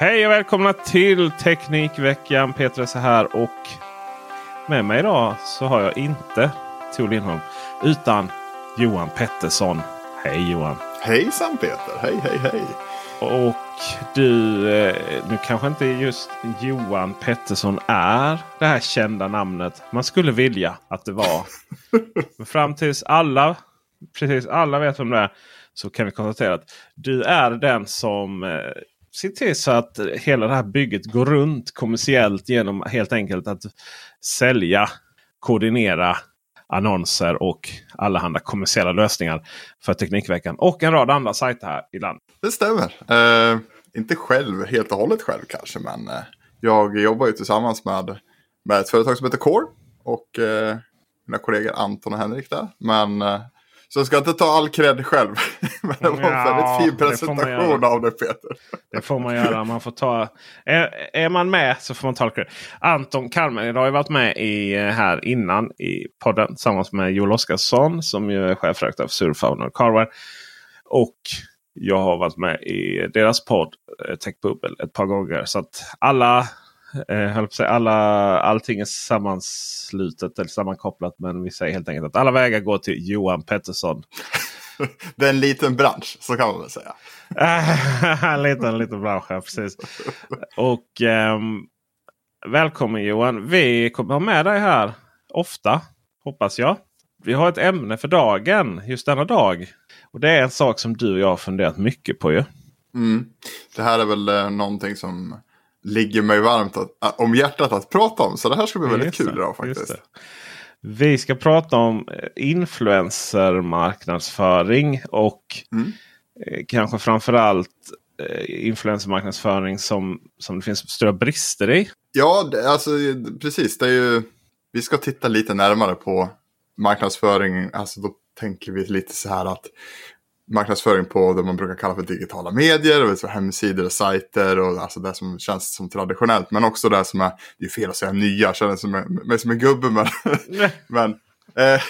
Hej och välkomna till Teknikveckan. Peter är här och med mig idag så har jag inte Tor Lindholm utan Johan Pettersson. Hej Johan! Hejsan Peter! Hej hej hej! Och du, eh, nu kanske inte just Johan Pettersson är det här kända namnet man skulle vilja att det var. Men fram tills alla, precis alla vet vem det är så kan vi konstatera att du är den som Se till så att hela det här bygget går runt kommersiellt genom helt enkelt att sälja, koordinera annonser och allehanda kommersiella lösningar för Teknikveckan och en rad andra sajter här i landet. Det stämmer. Eh, inte själv, helt och hållet själv kanske, men eh, jag jobbar ju tillsammans med, med ett företag som heter Core och eh, mina kollegor Anton och Henrik där. Men eh, så jag ska inte ta all cred själv. Men det var en väldigt fin presentation av det Peter. Det får man göra. Man får ta, är, är man med så får man ta all cred. Anton Kalmer har ju varit med i, eh, här innan i podden tillsammans med Joel Oskarsson som ju är chefredaktör för Surfauna och Carware. Och jag har varit med i deras podd eh, Techbubble ett par gånger. Så att alla Eh, säga, alla, allting är sammanslutet eller sammankopplat. Men vi säger helt enkelt att alla vägar går till Johan Pettersson. det är en liten bransch, så kan man väl säga. en liten, liten bransch, ja, precis. Och eh, välkommen Johan. Vi kommer ha med dig här ofta, hoppas jag. Vi har ett ämne för dagen, just denna dag. Och det är en sak som du och jag har funderat mycket på ju. Mm. Det här är väl eh, någonting som ligger mig varmt att, om hjärtat att prata om. Så det här ska bli väldigt just kul idag faktiskt. Vi ska prata om influencermarknadsföring och mm. Eh, kanske framförallt eh, influencermarknadsföring som, som det finns stora brister i. Ja, alltså precis. Det är ju, vi ska titta lite närmare på marknadsföring. Alltså då tänker vi lite så här att marknadsföring på det man brukar kalla för digitala medier, alltså hemsidor och sajter och alltså det som känns som traditionellt. Men också det som är, det är fel att säga nya, känner som mig som en gubbe. Men, men eh,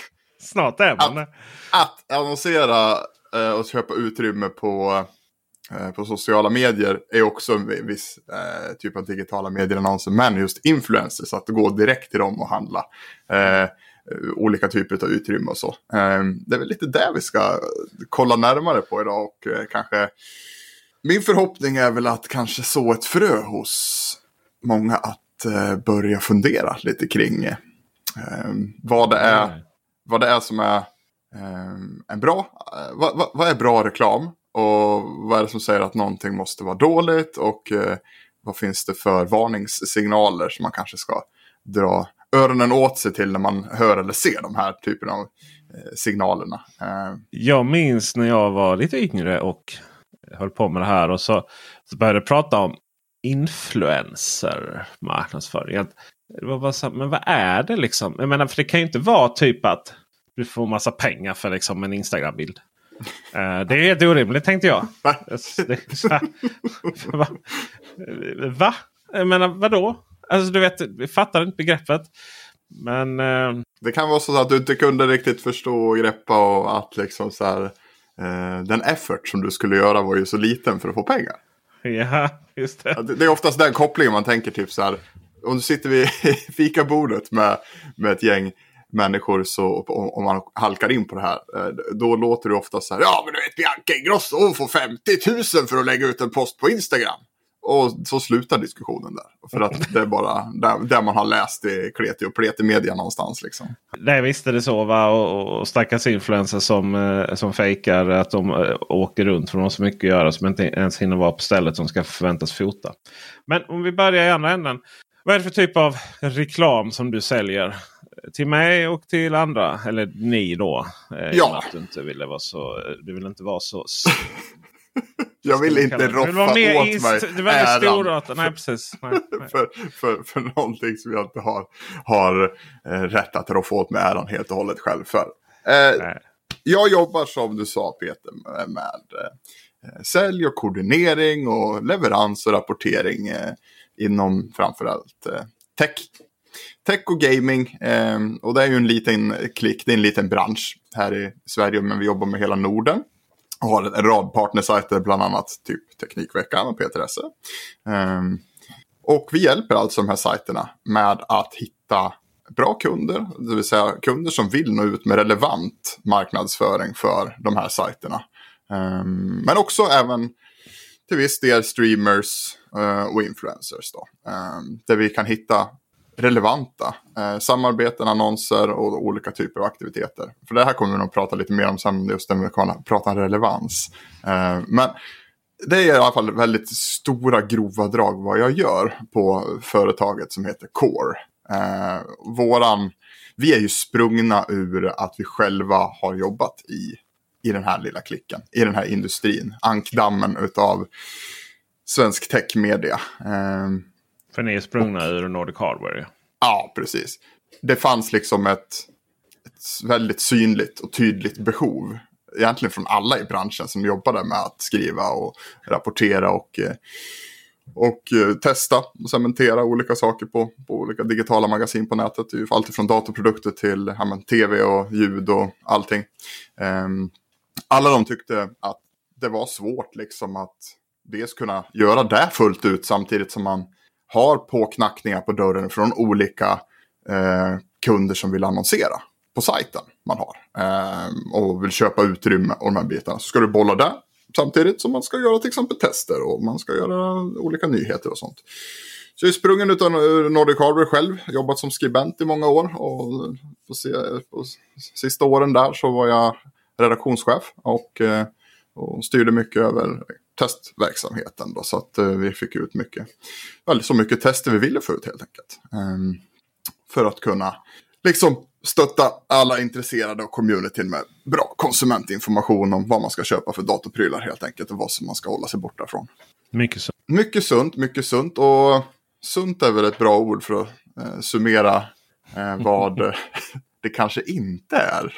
Snart är man att, att annonsera eh, och köpa utrymme på, eh, på sociala medier är också en viss eh, typ av digitala medieannonser. Men just influencers, att gå direkt till dem och handla. Eh, Eh, olika typer av utrymme och så. Ehm, det är väl lite det vi ska kolla närmare på idag och eh, kanske min förhoppning är väl att kanske så ett frö hos många att eh, börja fundera lite kring ehm, vad det är, vad det är som är ehm, en bra, vad, vad är bra reklam? Och vad är det som säger att någonting måste vara dåligt? Och vad finns det för varningssignaler som man kanske ska dra öronen åt sig till när man hör eller ser de här typerna av eh, signalerna. Eh. Jag minns när jag var lite yngre och höll på med det här och så, så började jag prata om influencer marknadsföring. Det var bara så, men vad är det liksom? Jag menar, för det kan ju inte vara typ att du får massa pengar för liksom en Instagram-bild. Uh, det är helt orimligt tänkte jag. Va? Va? Jag menar vadå? Alltså du vet, vi fattar inte begreppet. Men... Eh... Det kan vara så att du inte kunde riktigt förstå och greppa och att liksom så här, eh, den effort som du skulle göra var ju så liten för att få pengar. Ja, just det. Det är oftast den kopplingen man tänker typ så här. Om du sitter vid fikabordet med, med ett gäng människor så om man halkar in på det här. Eh, då låter det ofta så här. Ja men du vet Bianca Ingrosso hon får 50 000 för att lägga ut en post på Instagram. Och så slutar diskussionen där. För att det är bara där, där man har läst i kleti och pleti media någonstans. Liksom. Nej visst är det så. Va? Och, och stackars influencers som, eh, som fejkar att de äh, åker runt för de har så mycket att göra som inte ens hinner vara på stället som ska förväntas fota. Men om vi börjar i andra änden. Vad är det för typ av reklam som du säljer? Till mig och till andra. Eller ni då. Eh, ja. Att du inte ville vara så. Du vill inte vara så jag vill inte roffa åt mig Det var äran. Storartat. Nej, precis. Nej, nej. för, för, för någonting som jag inte har, har eh, rätt att roffa åt mig äran helt och hållet själv för. Eh, jag jobbar som du sa Peter med, med eh, sälj och koordinering och leverans och rapportering eh, inom framförallt eh, tech. Tech och gaming. Eh, och det är ju en liten klick, det är en liten bransch här i Sverige men vi jobbar med hela Norden har en rad partnersajter, bland annat typ Teknikveckan och P3SE. Um, ehm, och vi hjälper alltså de här sajterna med att hitta bra kunder, det vill säga kunder som vill nå ut med relevant marknadsföring för de här sajterna. Um, men också även till viss del streamers uh, och influencers. Då, um, där vi kan hitta relevanta Eh, samarbeten, annonser och olika typer av aktiviteter. För det här kommer vi nog prata lite mer om sen, just när vi pratar relevans. Eh, men det är i alla fall väldigt stora grova drag vad jag gör på företaget som heter Core. Eh, våran, vi är ju sprungna ur att vi själva har jobbat i, i den här lilla klicken, i den här industrin. Ankdammen utav svensk techmedia. Eh, för ni är sprungna och, ur Nordic Hardware? Ja, precis. Det fanns liksom ett, ett väldigt synligt och tydligt behov egentligen från alla i branschen som jobbade med att skriva och rapportera och, eh, och eh, testa och cementera olika saker på, på olika digitala magasin på nätet. Allt från datorprodukter till ja, men, tv och ljud och allting. Um, alla de tyckte att det var svårt liksom att dels kunna göra det fullt ut samtidigt som man har påknackningar på dörren från olika eh, kunder som vill annonsera på sajten man har. Eh, och vill köpa utrymme och de här bitarna. Så ska du bolla där samtidigt som man ska göra till exempel tester och man ska göra olika nyheter och sånt. Så jag är sprungen utan Nordic Hardware själv, jobbat som skribent i många år och på, se, på sista åren där så var jag redaktionschef och, eh, och styrde mycket över testverksamheten då, så att eh, vi fick ut mycket, väldigt så mycket tester vi ville få ut helt enkelt. Um, för att kunna liksom stötta alla intresserade och communityn med bra konsumentinformation om vad man ska köpa för datorprylar helt enkelt och vad som man ska hålla sig borta från. Mycket sunt. Mycket sunt, mycket sunt och sunt är väl ett bra ord för att eh, summera eh, vad det kanske inte är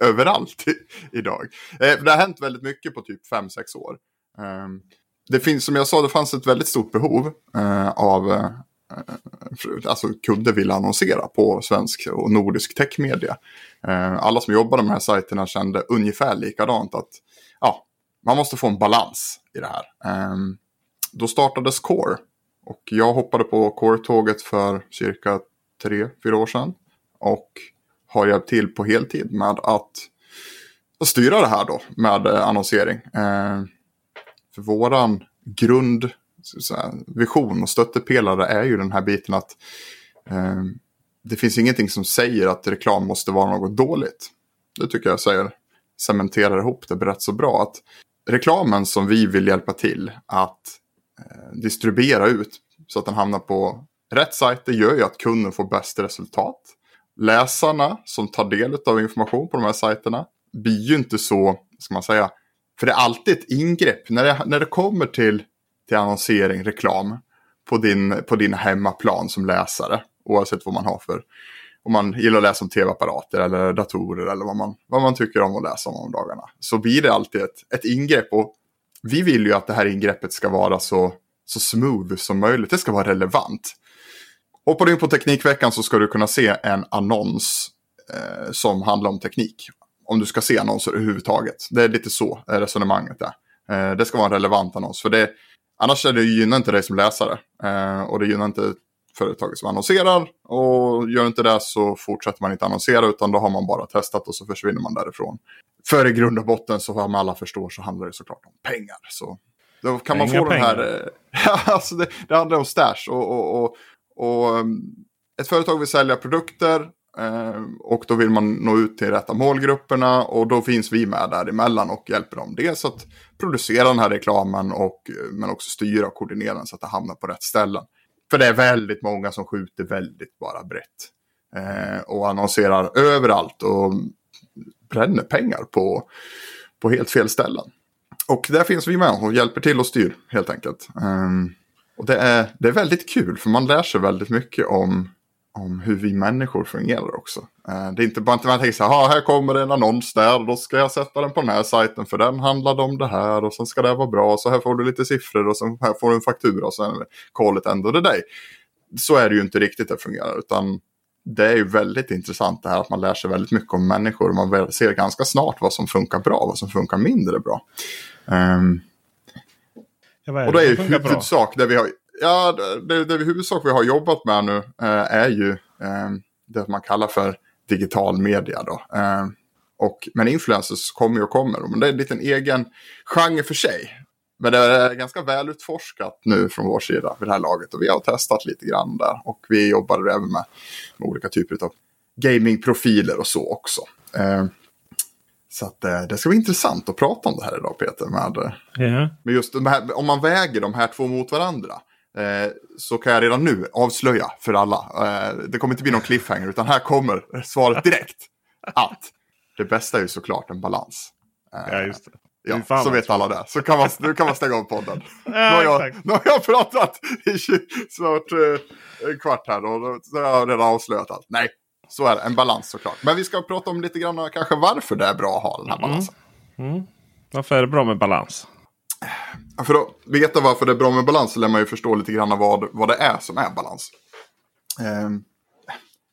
överallt i, idag. Eh, det har hänt väldigt mycket på typ 5-6 år. Eh, det finns, som jag sa, det fanns ett väldigt stort behov eh, av eh, alltså kunder vill annonsera på svensk och nordisk techmedia. Eh, alla som jobbade med de här sajterna kände ungefär likadant att ja, man måste få en balans i det här. Ehm, då startades Core och jag hoppade på Core-tåget för cirka tre, fyra år sedan. Och har hjälpt till på heltid med att, styra det här då med eh, annonsering. Ehm, för våran grund vision och stöttepelare är ju den här biten att eh, det finns ingenting som säger att reklam måste vara något dåligt. Det tycker jag säger cementerar ihop det rätt så bra. Att reklamen som vi vill hjälpa till att eh, distribuera ut så att den hamnar på rätt sajter gör ju att kunden får bäst resultat. Läsarna som tar del av information på de här sajterna blir ju inte så, ska man säga, för det är alltid ett ingrepp. När det, när det kommer till till annonsering, reklam på din, på din hemmaplan som läsare. Oavsett vad man har för, om man gillar att läsa om tv-apparater eller datorer eller vad man, vad man tycker om att läsa om om dagarna. Så blir det alltid ett, ett ingrepp och vi vill ju att det här ingreppet ska vara så, så smooth som möjligt. Det ska vara relevant. Hoppar du in på Teknikveckan så ska du kunna se en annons eh, som handlar om teknik. Om du ska se annonser överhuvudtaget. Det är lite så resonemanget är. Eh, det ska vara en relevant annons. För det, Annars är det gynnar inte dig som läsare. Eh, och det gynnar inte företaget som annonserar. Och gör inte det så fortsätter man inte annonsera utan då har man bara testat och så försvinner man därifrån. För i grund och botten så som alla förstår så handlar det såklart om pengar. Så då kan man få den här... Ja, alltså det, det handlar om stash. Och, och, och, och, ehm, ett företag vill sälja produkter eh, och då vill man nå ut till rätta målgrupperna och då finns vi med däremellan och hjälper dem. Dels att producera den här reklamen och, men också styra och koordinera den så att det hamnar på rätt ställen. För det är väldigt många som skjuter väldigt bara brett. Eh, och annonserar överallt och bränner pengar på, på helt fel ställen. Och där finns vi med och hjälper till och styr helt enkelt. Eh, och det är, det är väldigt kul för man lär sig väldigt mycket om om hur vi människor fungerar också. Eh, det är inte bara att man tänker så här, här kommer en annons där, då ska jag sätta den på den här sajten för den handlade om det här och sen ska det vara bra, så här får du lite siffror och sen här får du en faktura och sen är callet ändå det dig. Så är det ju inte riktigt det fungerar, utan det är ju väldigt intressant det här att man lär sig väldigt mycket om människor. och Man ser ganska snart vad som funkar bra och vad som funkar mindre bra. Um, och det är ju huvudsak det vi har, ja, det, det, huvudsak vi har jobbat med nu uh, är ju um, det man kallar för digital media. Då. Uh, och, men influencers kommer ju och kommer. Men det är en liten egen genre för sig. Men det är ganska välutforskat nu från vår sida vid det här laget. Och vi har testat lite grann där. Och vi jobbar även med, med olika typer av gamingprofiler och så också. Så att, eh, det ska bli intressant att prata om det här idag Peter. Med, yeah. med just här, om man väger de här två mot varandra. Eh, så kan jag redan nu avslöja för alla. Eh, det kommer inte bli någon cliffhanger utan här kommer svaret direkt. Att det bästa är ju såklart en balans. Ja, just det. Ja, så vet alla det. Så kan man, nu kan man stänga av podden. ja, nu, har jag, nu har jag pratat i snart eh, en kvart här och så har jag redan avslöjat allt. Nej, så är det. En balans såklart. Men vi ska prata om lite grann kanske varför det är bra att ha den här mm. balansen. Mm. Mm. Varför är det bra med balans? För att veta varför det är bra med balans så lär man ju förstå lite grann vad, vad det är som är balans. Eh,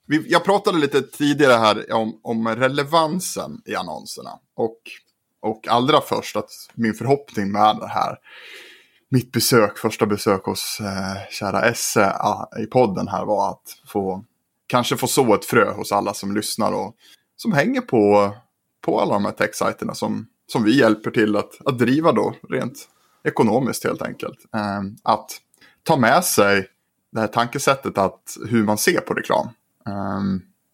vi, jag pratade lite tidigare här om, om relevansen i annonserna. Och och allra först att min förhoppning med det här, mitt besök, första besök hos eh, kära Esse ja, i podden här var att få, kanske få så ett frö hos alla som lyssnar och som hänger på, på alla de här tech-sajterna som, som vi hjälper till att, att driva då rent ekonomiskt helt enkelt. Eh, att ta med sig det här tankesättet att hur man ser på reklam. Eh,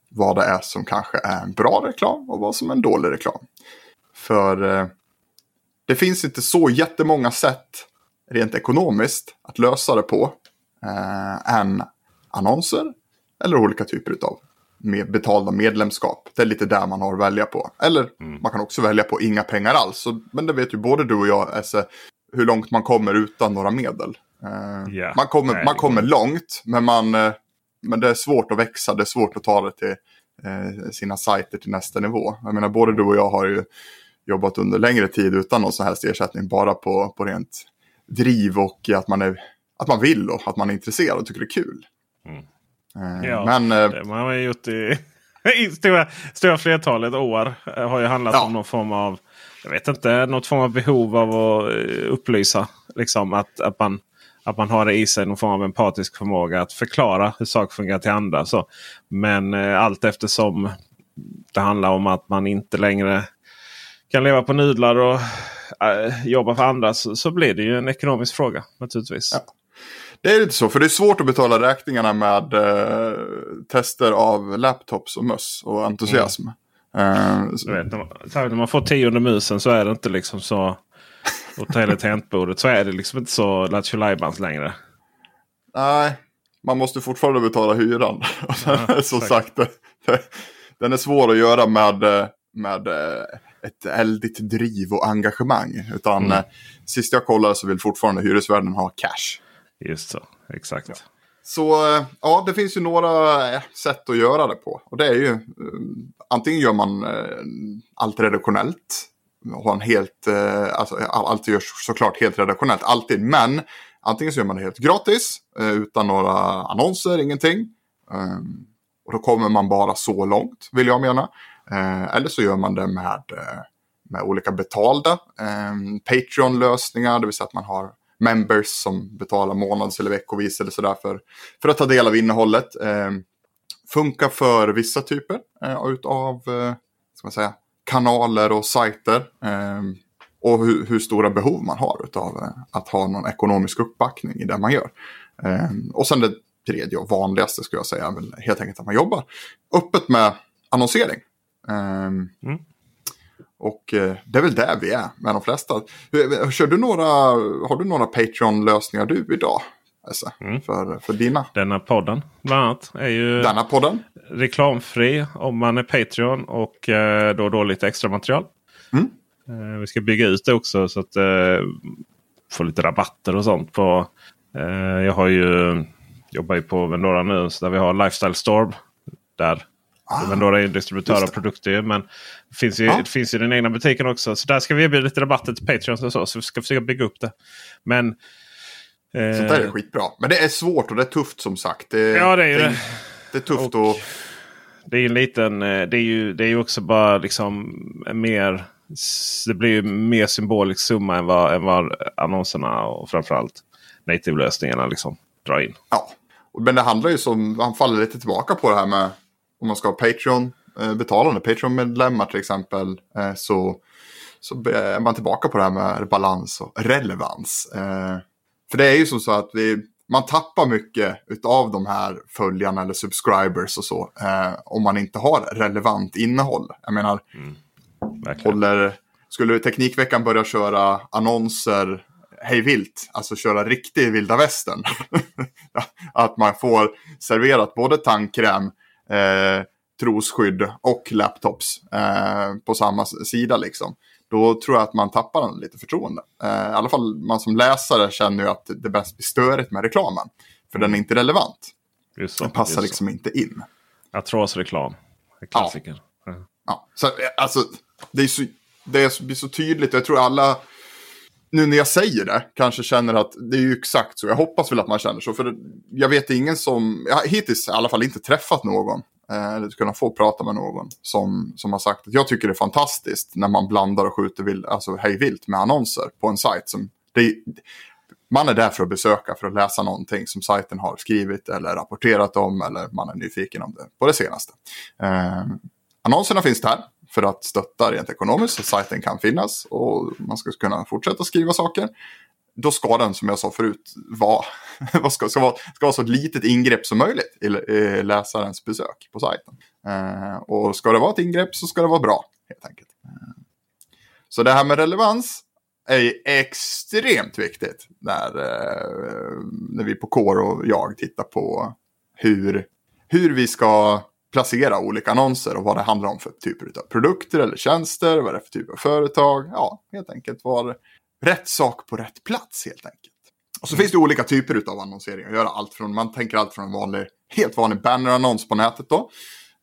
vad det är som kanske är en bra reklam och vad som är en dålig reklam. För eh, det finns inte så jättemånga sätt rent ekonomiskt att lösa det på eh, än annonser eller olika typer av med betalda medlemskap. Det är lite där man har att välja på. Eller mm. man kan också välja på inga pengar alls. Så, men det vet ju både du och jag, Esse, hur långt man kommer utan några medel. Eh, yeah. Man kommer, Nej, man kommer långt, men, man, eh, men det är svårt att växa. Det är svårt att ta det till eh, sina sajter till nästa nivå. Jag menar, både du och jag har ju jobbat under längre tid utan någon som helst ersättning. Bara på, på rent driv och att man, är, att man vill och att man är intresserad och tycker det är kul. Mm. Eh, ja, men, eh, det man har gjort i, i stora, stora flertalet år. Eh, har ju handlat ja. om någon form av jag vet inte, något form av behov av att eh, upplysa. Liksom, att, att, man, att man har det i sig, någon form av empatisk förmåga att förklara hur saker fungerar till andra. Så. Men eh, allt eftersom det handlar om att man inte längre kan leva på nudlar och äh, jobba för andra så, så, blir det ju en ekonomisk fråga naturligtvis. Ja. Det är lite så, för det är svårt att betala räkningarna med eh, tester av laptops och möss och entusiasm. Mm. Du vet, när man får tionde musen så är det inte liksom så. Hotellet tangentbordet så är det liksom inte så Lattjo längre. Nej, man måste fortfarande betala hyran. Ja, som sagt, den är svår att göra med, eh, med eh, ett eldigt driv och engagemang. Utan mm. eh, sist jag kollade så vill fortfarande hyresvärden ha cash. Just så, exakt. Ja. Så eh, ja, det finns ju några eh, sätt att göra det på. Och det är ju eh, antingen gör man allt redaktionellt. Har en helt, alltså allt görs såklart helt redaktionellt, alltid. Men antingen så gör man det helt gratis, utan några annonser, ingenting. Ehm, och då kommer man bara så långt, vill jag mena. Eller så gör man det med, med olika betalda ehm, Patreon-lösningar, det vill säga att man har members som betalar månads eller veckovis eller sådär för, för att ta del av innehållet. Ehm, funkar för vissa typer eh, av eh, ska man säga, kanaler och sajter. Ehm, och hur, hur, stora behov man har av eh, att ha någon ekonomisk uppbackning i det man gör. Ehm, och sen det tredje och vanligaste skulle jag säga är väl helt enkelt att man jobbar öppet med annonsering. Mm. Och eh, det är väl där vi är med de flesta. Kör du några, har du några Patreon-lösningar du idag? Alltså, mm. för, för dina? Denna podden bland annat är ju Denna podden? reklamfri om man är Patreon och eh, då och då lite extra material. Mm. Eh, vi ska bygga ut det också så att eh, få lite rabatter och sånt. på. Eh, jag har ju jobbar ju på Vendora nu så där vi har Lifestyle Store. Där Ah, Vendora är en distributör av produkter. Men det finns, ju, ah. det finns ju den egna butiken också. Så där ska vi erbjuda lite rabatter till Patreon och så. Så vi ska försöka bygga upp det. Men... Eh, Sånt där är skitbra. Men det är svårt och det är tufft som sagt. Det, ja det är det. Det är tufft och, Det är ju en liten, eh, det är ju, det är ju också bara liksom mer. Det blir ju mer symbolisk summa än vad, än vad annonserna och framförallt native-lösningarna liksom drar in. Ja, men det handlar ju som, han faller lite tillbaka på det här med om man ska ha Patreon, eh, betalande Patreon-medlemmar till exempel. Eh, så, så är man tillbaka på det här med balans och relevans. För det är ju som så att vi, man tappar mycket av de här följarna eller subscribers och så. Eh, om man inte har relevant innehåll. Jag menar, mm. håller, skulle Teknikveckan börja köra annonser hej vilt, alltså köra riktig vilda västern. att man får serverat både tandkräm, eh, trosskydd och laptops eh, på samma sida liksom då tror jag att man tappar lite förtroende. Eh, I alla fall man som läsare känner ju att det bäst blir störigt med reklamen. För den är inte relevant. Just så, den passar liksom så. inte in. Artrosreklam. Klassiker. Ja. ja. Så, eh, alltså, det, är så, det blir så tydligt. Jag tror alla, nu när jag säger det, kanske känner att det är ju exakt så. Jag hoppas väl att man känner så. För jag vet ingen som, jag har hittills i alla fall inte träffat någon Eh, eller kunnat få prata med någon som, som har sagt att jag tycker det är fantastiskt när man blandar och skjuter vill, alltså hej vilt med annonser på en sajt. Som, det, man är där för att besöka, för att läsa någonting som sajten har skrivit eller rapporterat om eller man är nyfiken om det på det senaste. Eh, annonserna finns där för att stötta rent ekonomiskt så sajten kan finnas och man ska kunna fortsätta skriva saker då ska den som jag sa förut vara, ska, ska, vara, ska vara så ett litet ingrepp som möjligt i, läsarens besök på sajten. Eh, och ska det vara ett ingrepp så ska det vara bra helt enkelt. Eh, så det här med relevans är extremt viktigt när, eh, när vi på Core och jag tittar på hur, hur vi ska placera olika annonser och vad det handlar om för typer av produkter eller tjänster, vad det är för typ av företag. Ja, helt enkelt var rätt sak på rätt plats helt enkelt. Och så finns det olika typer av annonsering att göra. Allt från, man tänker allt från en vanlig, helt vanlig bannerannons på nätet då.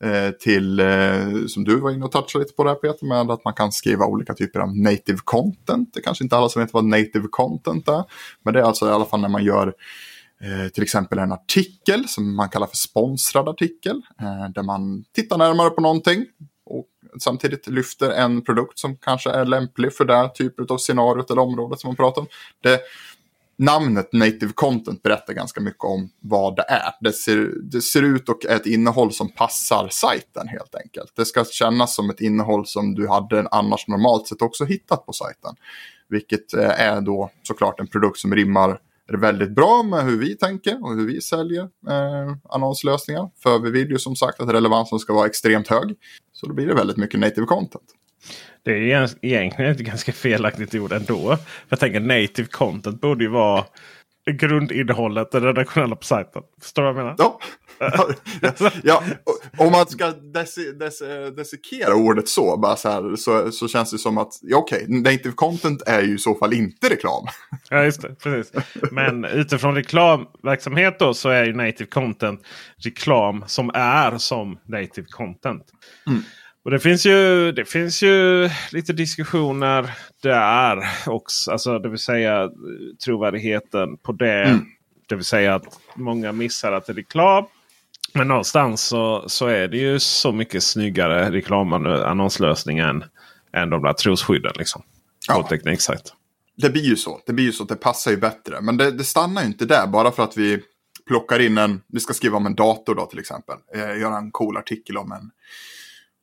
Eh, till, eh, som du var inne och touchade lite på det här Peter, med att man kan skriva olika typer av native content. Det är kanske inte alla som vet vad native content är. Men det är alltså i alla fall när man gör eh, till exempel en artikel som man kallar för sponsrad artikel. Eh, där man tittar närmare på någonting Och samtidigt lyfter en produkt som kanske är lämplig för det typet av scenariot eller området som man pratar om. Det, namnet native content berättar ganska mycket om vad det är. Det ser, det ser ut och är ett innehåll som passar sajten helt enkelt. Det ska kännas som ett innehåll som du hade annars normalt sett också hittat på sajten. Vilket eh, är då såklart en produkt som rimmar är väldigt bra med hur vi tänker och hur vi säljer eh, annonslösningar. För vi vill ju som sagt att relevansen ska vara extremt hög. Så då blir det väldigt mycket native content. Det är egentligen ett ganska felaktigt ord ändå. Jag tänker native content borde ju vara grundinnehållet, det redaktionella på sajten. Förstår du vad jag menar? Ja, ja, om man ska desi, desi, desikera ordet så, bara så, här, så, så känns det som att, ja okej, okay, native content är ju i så fall inte reklam. Ja, just det. Precis. Men utifrån reklamverksamhet då så är ju native content reklam som är som native content. Mm. Och det finns, ju, det finns ju lite diskussioner där också. Alltså det vill säga trovärdigheten på det. Mm. Det vill säga att många missar att det är reklam. Men någonstans så, så är det ju så mycket snyggare reklamannonslösning än, än de där trosskydden. Liksom, ja. på tekniksajt. Det blir ju så. Det blir ju så att det passar ju bättre. Men det, det stannar ju inte där bara för att vi plockar in en, vi ska skriva om en dator då till exempel. Eh, göra en cool artikel om en,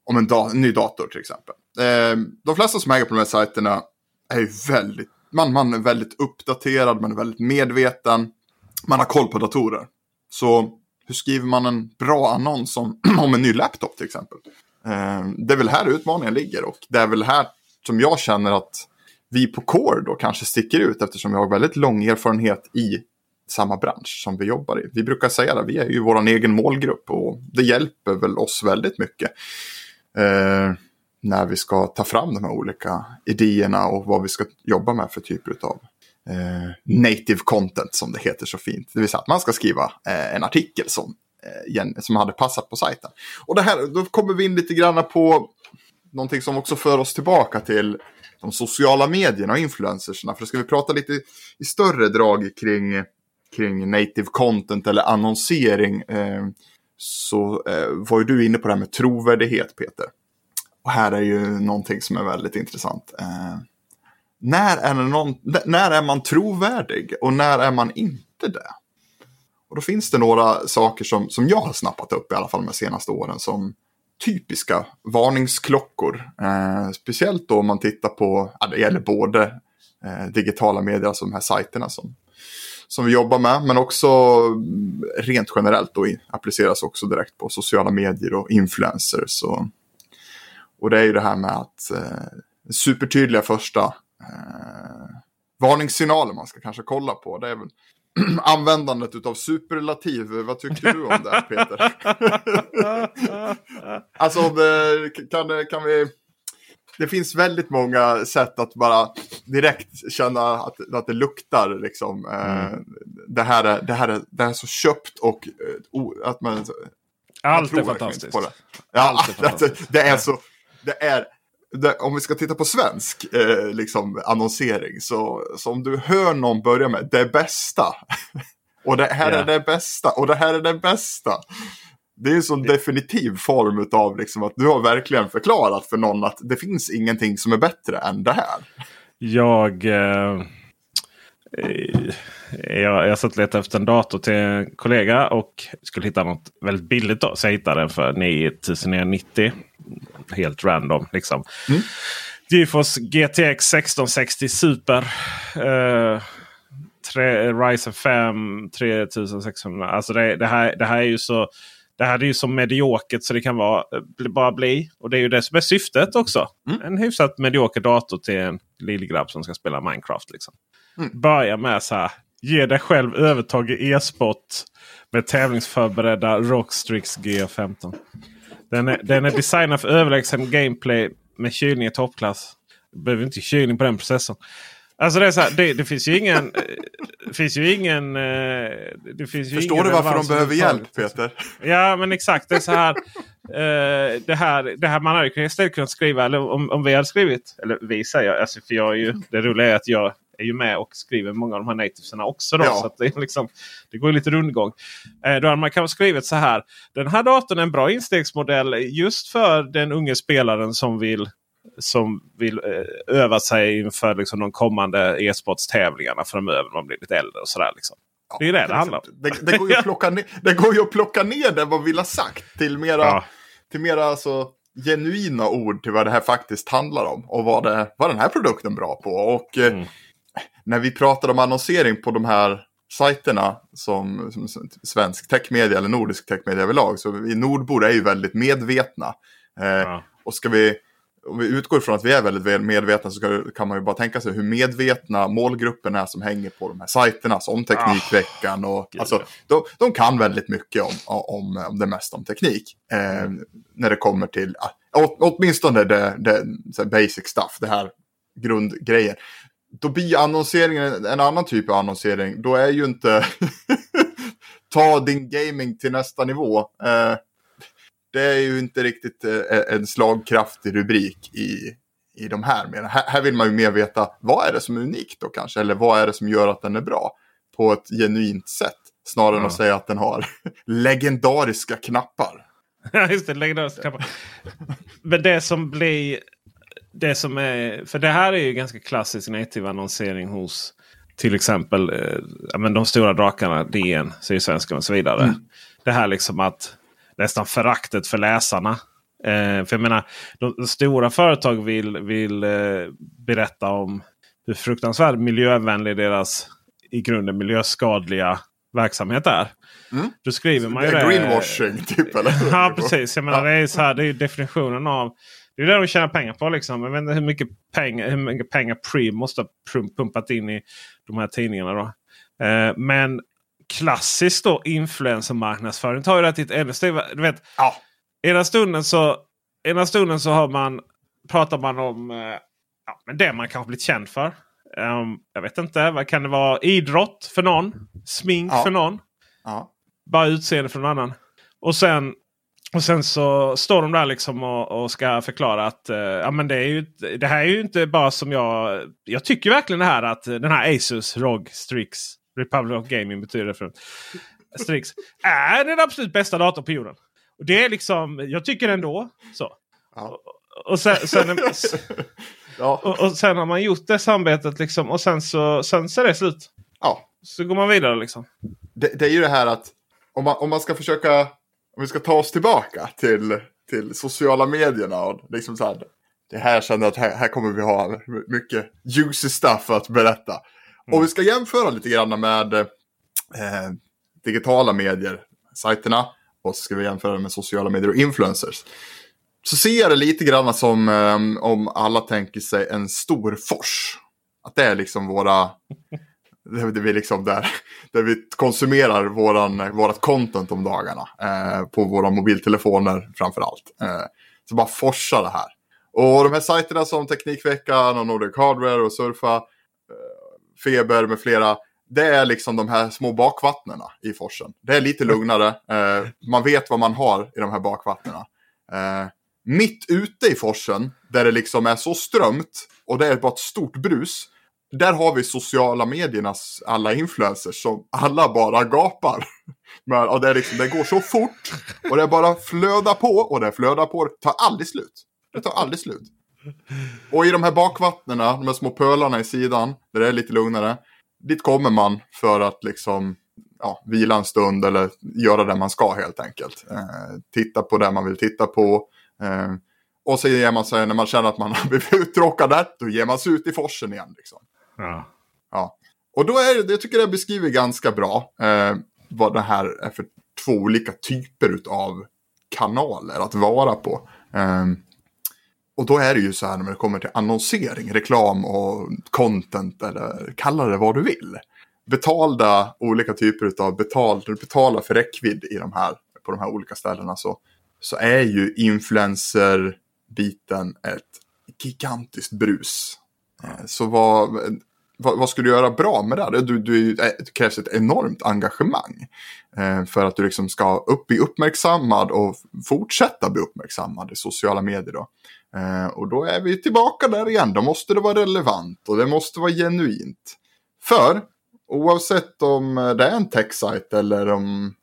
om en, da, en ny dator till exempel. Eh, de flesta som äger på de här sajterna är ju väldigt, man, man är väldigt uppdaterad, man är väldigt medveten, man har koll på datorer. Så hur skriver man en bra annons om, om en ny laptop till exempel? Eh, det är väl här utmaningen ligger och det är väl här som jag känner att vi på Core då kanske sticker ut eftersom vi har väldigt lång erfarenhet i samma bransch som vi jobbar i. Vi brukar säga det, vi är ju vår egen målgrupp och det hjälper väl oss väldigt mycket. Eh, när vi ska ta fram de här olika idéerna och vad vi ska jobba med för typer av eh, native content som det heter så fint. Det vill säga att man ska skriva eh, en artikel som, eh, som hade passat på sajten. Och det här, då kommer vi in lite grann på någonting som också för oss tillbaka till de sociala medierna och influencersna. För ska vi prata lite i större drag kring, kring native content eller annonsering. Eh, så eh, var ju du inne på det här med trovärdighet Peter. Och här är ju någonting som är väldigt intressant. Eh, när, är någon, när är man trovärdig och när är man inte det? Och då finns det några saker som, som jag har snappat upp i alla fall de senaste åren som typiska varningsklockor. Eh, speciellt då om man tittar på, ja, det gäller både eh, digitala medier, alltså de här sajterna som, som vi jobbar med, men också rent generellt då appliceras också direkt på sociala medier och influencers. Och, och det är ju det här med att eh, supertydliga första eh, varningssignaler man ska kanske kolla på. Det är väl användandet av superlativ. Vad tycker du om det Peter? alltså kan, kan vi... Det finns väldigt många sätt att bara direkt känna att, att det luktar liksom. Eh, mm. det, här är, det, här är, det här är så köpt och uh, att man... Allt är fantastiskt. Det. Ja, Allt är fantastiskt. Det, det är så... Det är, det, om vi ska titta på svensk eh, liksom, annonsering så, så om du hör någon börja med det bästa och det här yeah. är det bästa och det här är det bästa. Det är en sån definitiv form av liksom att du har verkligen förklarat för någon att det finns ingenting som är bättre än det här. Jag... Eh, jag, jag satt och letade efter en dator till en kollega och skulle hitta något väldigt billigt. Då, så jag hittade den för 9990 helt random. Liksom. Mm. GeForce GTX 1660 Super. Eh, tre, Ryzen 5 3600. Alltså det, det, här, det här är ju så det här är ju så mediokert så det kan vara, bara bli. Och det är ju det som är syftet också. Mm. En hyfsat medioker dator till en lillgrabb som ska spela Minecraft. Liksom. Mm. Börja med så här. Ge dig själv övertag i e-sport med tävlingsförberedda Rockstrix G15. Den är, den är designad för överlägsen gameplay med kylning i toppklass. Behöver inte kylning på den processorn. Alltså det, är så här, det, det, finns ju ingen... Det finns ju ingen... Eh, det finns ju Förstår ingen du varför de behöver hjälp Peter? Ja men exakt. Det är så här. Uh, det, här det här man hade istället kunnat skriva, eller om, om vi hade skrivit, eller vi säger jag, alltså för jag är ju, det roliga är att jag är ju med och skriver många av de här nativesarna också. Då, ja. så det, liksom, det går lite rundgång. Eh, då hade man kanske skrivit så här. Den här datorn är en bra instegsmodell just för den unge spelaren som vill som vill eh, öva sig inför liksom, de kommande e-sportstävlingarna framöver när man blir lite äldre. och sådär, liksom. Ja, det är det det handlar om. Det, det, går ju att plocka ner, det går ju att plocka ner det vad vi vill ha sagt till mera, ja. till mera alltså, genuina ord till vad det här faktiskt handlar om. Och vad, det, vad den här produkten är bra på. Och eh, mm när vi pratar om annonsering på de här sajterna som, som svensk techmedia eller nordisk techmedia överlag. Så vi nordbor är ju väldigt medvetna. Eh, ja. Och ska vi, om vi utgår från att vi är väldigt medvetna så kan man ju bara tänka sig hur medvetna målgruppen är som hänger på de här sajterna som Teknikveckan. Och, oh, alltså, de, de, kan väldigt mycket om, om, om det mesta om teknik. Eh, mm. När det kommer till, åtminstone det, det basic stuff, det här grundgrejen då blir annonseringen en annan typ av annonsering. Då är ju inte ta din gaming till nästa nivå. Eh, det är ju inte riktigt eh, en slagkraftig rubrik i, i de här. Men här, här vill man ju mer veta vad är det som är unikt då kanske? Eller vad är det som gör att den är bra? På ett genuint sätt. Snarare ja. än att säga att den har legendariska knappar. Ja, just det. Legendariska knappar. Men det som blir det som är, för det här är ju ganska klassisk native annonsering hos till exempel eh, men de stora drakarna DN, Sydsvenskan och så vidare. Mm. Det här liksom att nästan föraktet för läsarna. Eh, för jag menar, de, stora företag vill, vill eh, berätta om hur fruktansvärt miljövänlig deras i grunden miljöskadliga verksamhet är. Mm. Då skriver man ju det. Greenwashing typ eller? ja precis. Jag menar, det, är så här, det är definitionen av det är det de tjänar pengar på. Liksom. Jag vet inte hur mycket pengar, hur mycket pengar Prim måste ha pumpat in i de här tidningarna. Då. Eh, men klassiskt då influencermarknadsföring tar ju det till ett ännu steg. Du vet, ja. ena, stunden så, ena stunden så har man, pratar man om eh, ja, men det man kanske blivit känd för. Um, jag vet inte, vad kan det vara? Idrott för någon. Smink ja. för någon. Ja. Bara utseende för någon annan. Och sen och sen så står de där liksom och, och ska förklara att uh, ja, men det, är ju, det här är ju inte bara som jag... Jag tycker verkligen det här att den här Asus ROG Strix Republic of Gaming betyder det. För, Strix är den absolut bästa datorn på jorden. Och det är liksom, jag tycker ändå så. Ja. Och sen, sen, Ja. och, och sen har man gjort det samarbetet liksom. Och sen så, sen så är det slut. ja. Så går man vidare liksom. Det, det är ju det här att om man, om man ska försöka, om vi ska ta oss tillbaka till, till sociala medierna och liksom så här. Det här känner jag att här, här kommer vi ha mycket juicy stuff att berätta. Mm. Och vi ska jämföra lite grann med eh, digitala medier, sajterna. Och så ska vi jämföra med sociala medier och influencers. Så ser jag det lite grann som eh, om alla tänker sig en stor fors. Att det är liksom våra, det är vi liksom där, där vi konsumerar våran, vårat content om dagarna. Eh, på våra mobiltelefoner framför allt. Eh, så bara forsa det här. Och de här sajterna som Teknikveckan och Nordic Hardware och Surfa, Feber med flera. Det är liksom de här små bakvattnena i forsen. Det är lite lugnare. Eh, man vet vad man har i de här bakvattnena. Eh, mitt ute i forsen, där det liksom är så strömt och det är bara ett stort brus. Där har vi sociala mediernas alla influencers som alla bara gapar. Men, och det, är liksom, det går så fort och det bara flödar på och det flödar på. Det tar aldrig slut. Det tar aldrig slut. Och i de här bakvattnena, de här små pölarna i sidan, där det är lite lugnare. Dit kommer man för att liksom ja, vila en stund eller göra det man ska helt enkelt. Eh, titta på det man vill titta på. Eh, och så ger man sig, när man känner att man har blivit uttråkad där, då ger man sig ut i forsen igen. Liksom. Ja. Ja. Och då är det, jag tycker det beskriver ganska bra eh, vad det här är för två olika typer av kanaler att vara på. Och då är det ju så här när det kommer till annonsering, reklam och content eller kalla det vad du vill. Betalda olika typer av betalt, betala för räckvidd i de här, på de här olika ställena så, så är ju influencer-biten ett gigantiskt brus. Eh, så vad, vad, vad ska du göra bra med det? Du, du, eh, det krävs ett enormt engagemang. Eh, för att du liksom ska upp, bli uppmärksammad och fortsätta bli uppmärksammad i sociala medier. Då. Eh, och då är vi tillbaka där igen. Då måste det vara relevant och det måste vara genuint. För oavsett om det är en tech-sajt eller om,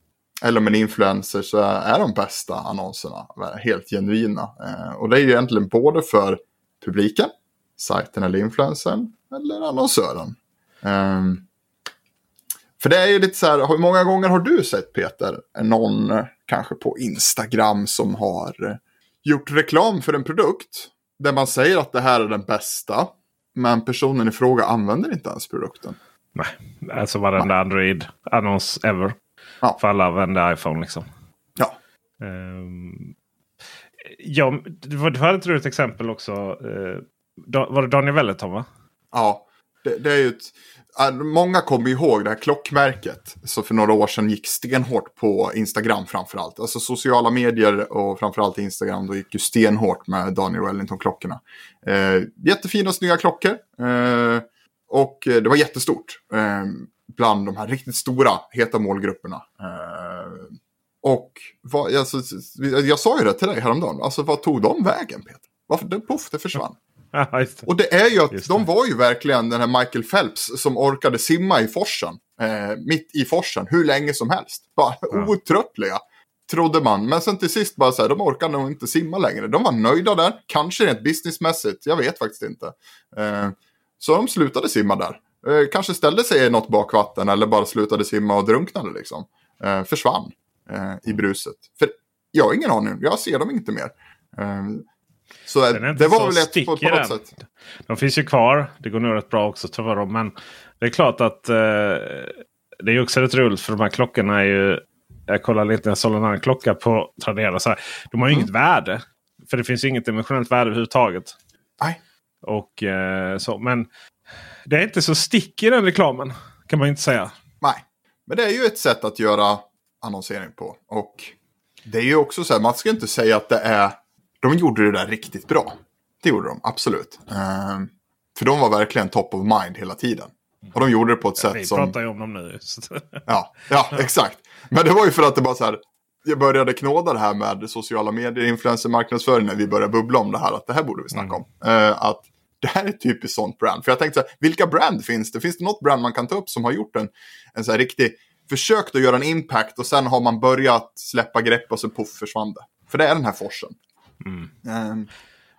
eller om en influencer så är de bästa annonserna helt genuina. Eh, och det är ju egentligen både för publiken, sajten eller influencern eller annonsören. Eh, för det är ju lite så här, hur många gånger har du sett Peter, någon kanske på Instagram som har eh, gjort reklam för en produkt där man säger att det här är den bästa, men personen i fråga använder inte ens produkten. Nej, alltså varenda Android-annons ever. Ja. För alla använder iPhone liksom. Ja, Um, ja, du du hade ett roligt exempel också. Uh, var det Daniel Wellerton va? ja. Det, det är ju ett, många kommer ihåg det här klockmärket som för några år sedan gick stenhårt på Instagram framförallt. Alltså sociala medier och framförallt Instagram då gick ju stenhårt med Daniel Wellington-klockorna. Eh, jättefina snygga klockor. Eh, och det var jättestort eh, bland de här riktigt stora heta målgrupperna. Eh, och vad, alltså, jag sa ju det till dig häromdagen, alltså vad tog de vägen Peter? Varför? Det, puff, det försvann. Det. Och det är ju att de var ju verkligen den här Michael Phelps som orkade simma i forsen. Eh, mitt i forsen, hur länge som helst. Bara Ja. outtröttliga. Trodde man. Men sen till sist bara så här, de orkade nog inte simma längre. De var nöjda där. Kanske rent businessmässigt, jag vet faktiskt inte. Eh, så de slutade simma där. Eh, kanske ställde sig i något bakvatten eller bara slutade simma och drunknade liksom. Eh, försvann eh, i bruset. För jag har ingen aning, jag ser dem inte mer. Så eh, det var väl ett på, något sätt. De finns ju kvar. Det går nog rätt bra också tror jag. Men det är klart att eh, det är också rätt roligt för de här klockorna är ju. Jag kollade lite, jag sålde en annan klocka på Tradera. Så här, de har ju Mm. inget värde. För det finns inget emotionellt värde överhuvudtaget. Nej. Och eh, så. Men det är inte så stick i den reklamen. Kan man inte säga. Nej, men det är ju ett sätt att göra annonsering på. Och det är ju också så här, man ska inte säga att det är... De gjorde det där riktigt bra. Det gjorde de, absolut. Ehm, för de var verkligen top of mind hela tiden. Och de gjorde det på ett Vi sätt som... pratar ju om dem nu. Ja, ja, exakt. Men det var ju för att det bara så här, jag började knåda det här med sociala medier, influencer, marknadsföring när vi började bubbla om det här, att det här borde vi snacka om. Eh, att det här är typiskt sånt brand. För jag tänkte så här, vilka brand finns det? Finns det något brand man kan ta upp som har gjort en, en så här riktig försökt att göra en impact och sen har man börjat släppa grepp och så puff försvann det. För det är den här forsen. Um,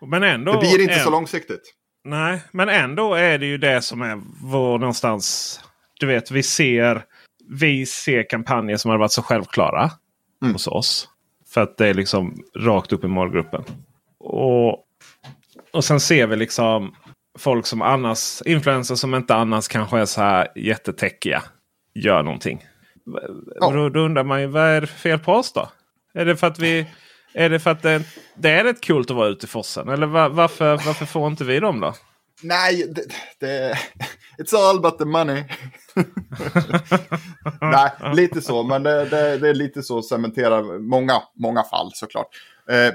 men ändå, det blir inte är, så långsiktigt. Nej, men ändå är det ju det som är vår någonstans. Du vet, vi ser, vi ser kampanjer som har varit så självklara mm. hos oss. För att det är liksom rakt upp i målgruppen. Och, och sen ser vi liksom folk som annars, influencers som inte annars kanske är så här jättetäckiga. Gör någonting. Ja. Då, då undrar man ju vad är det för fel på oss då? Är det för att vi är det för att det, det är rätt kul att vara ute i forsen? Eller var, varför, varför får inte vi dem då? Nej, det, det, it's all about the money. Nej, lite så. Men det, det, det är lite så cementerar många, många fall såklart. Eh,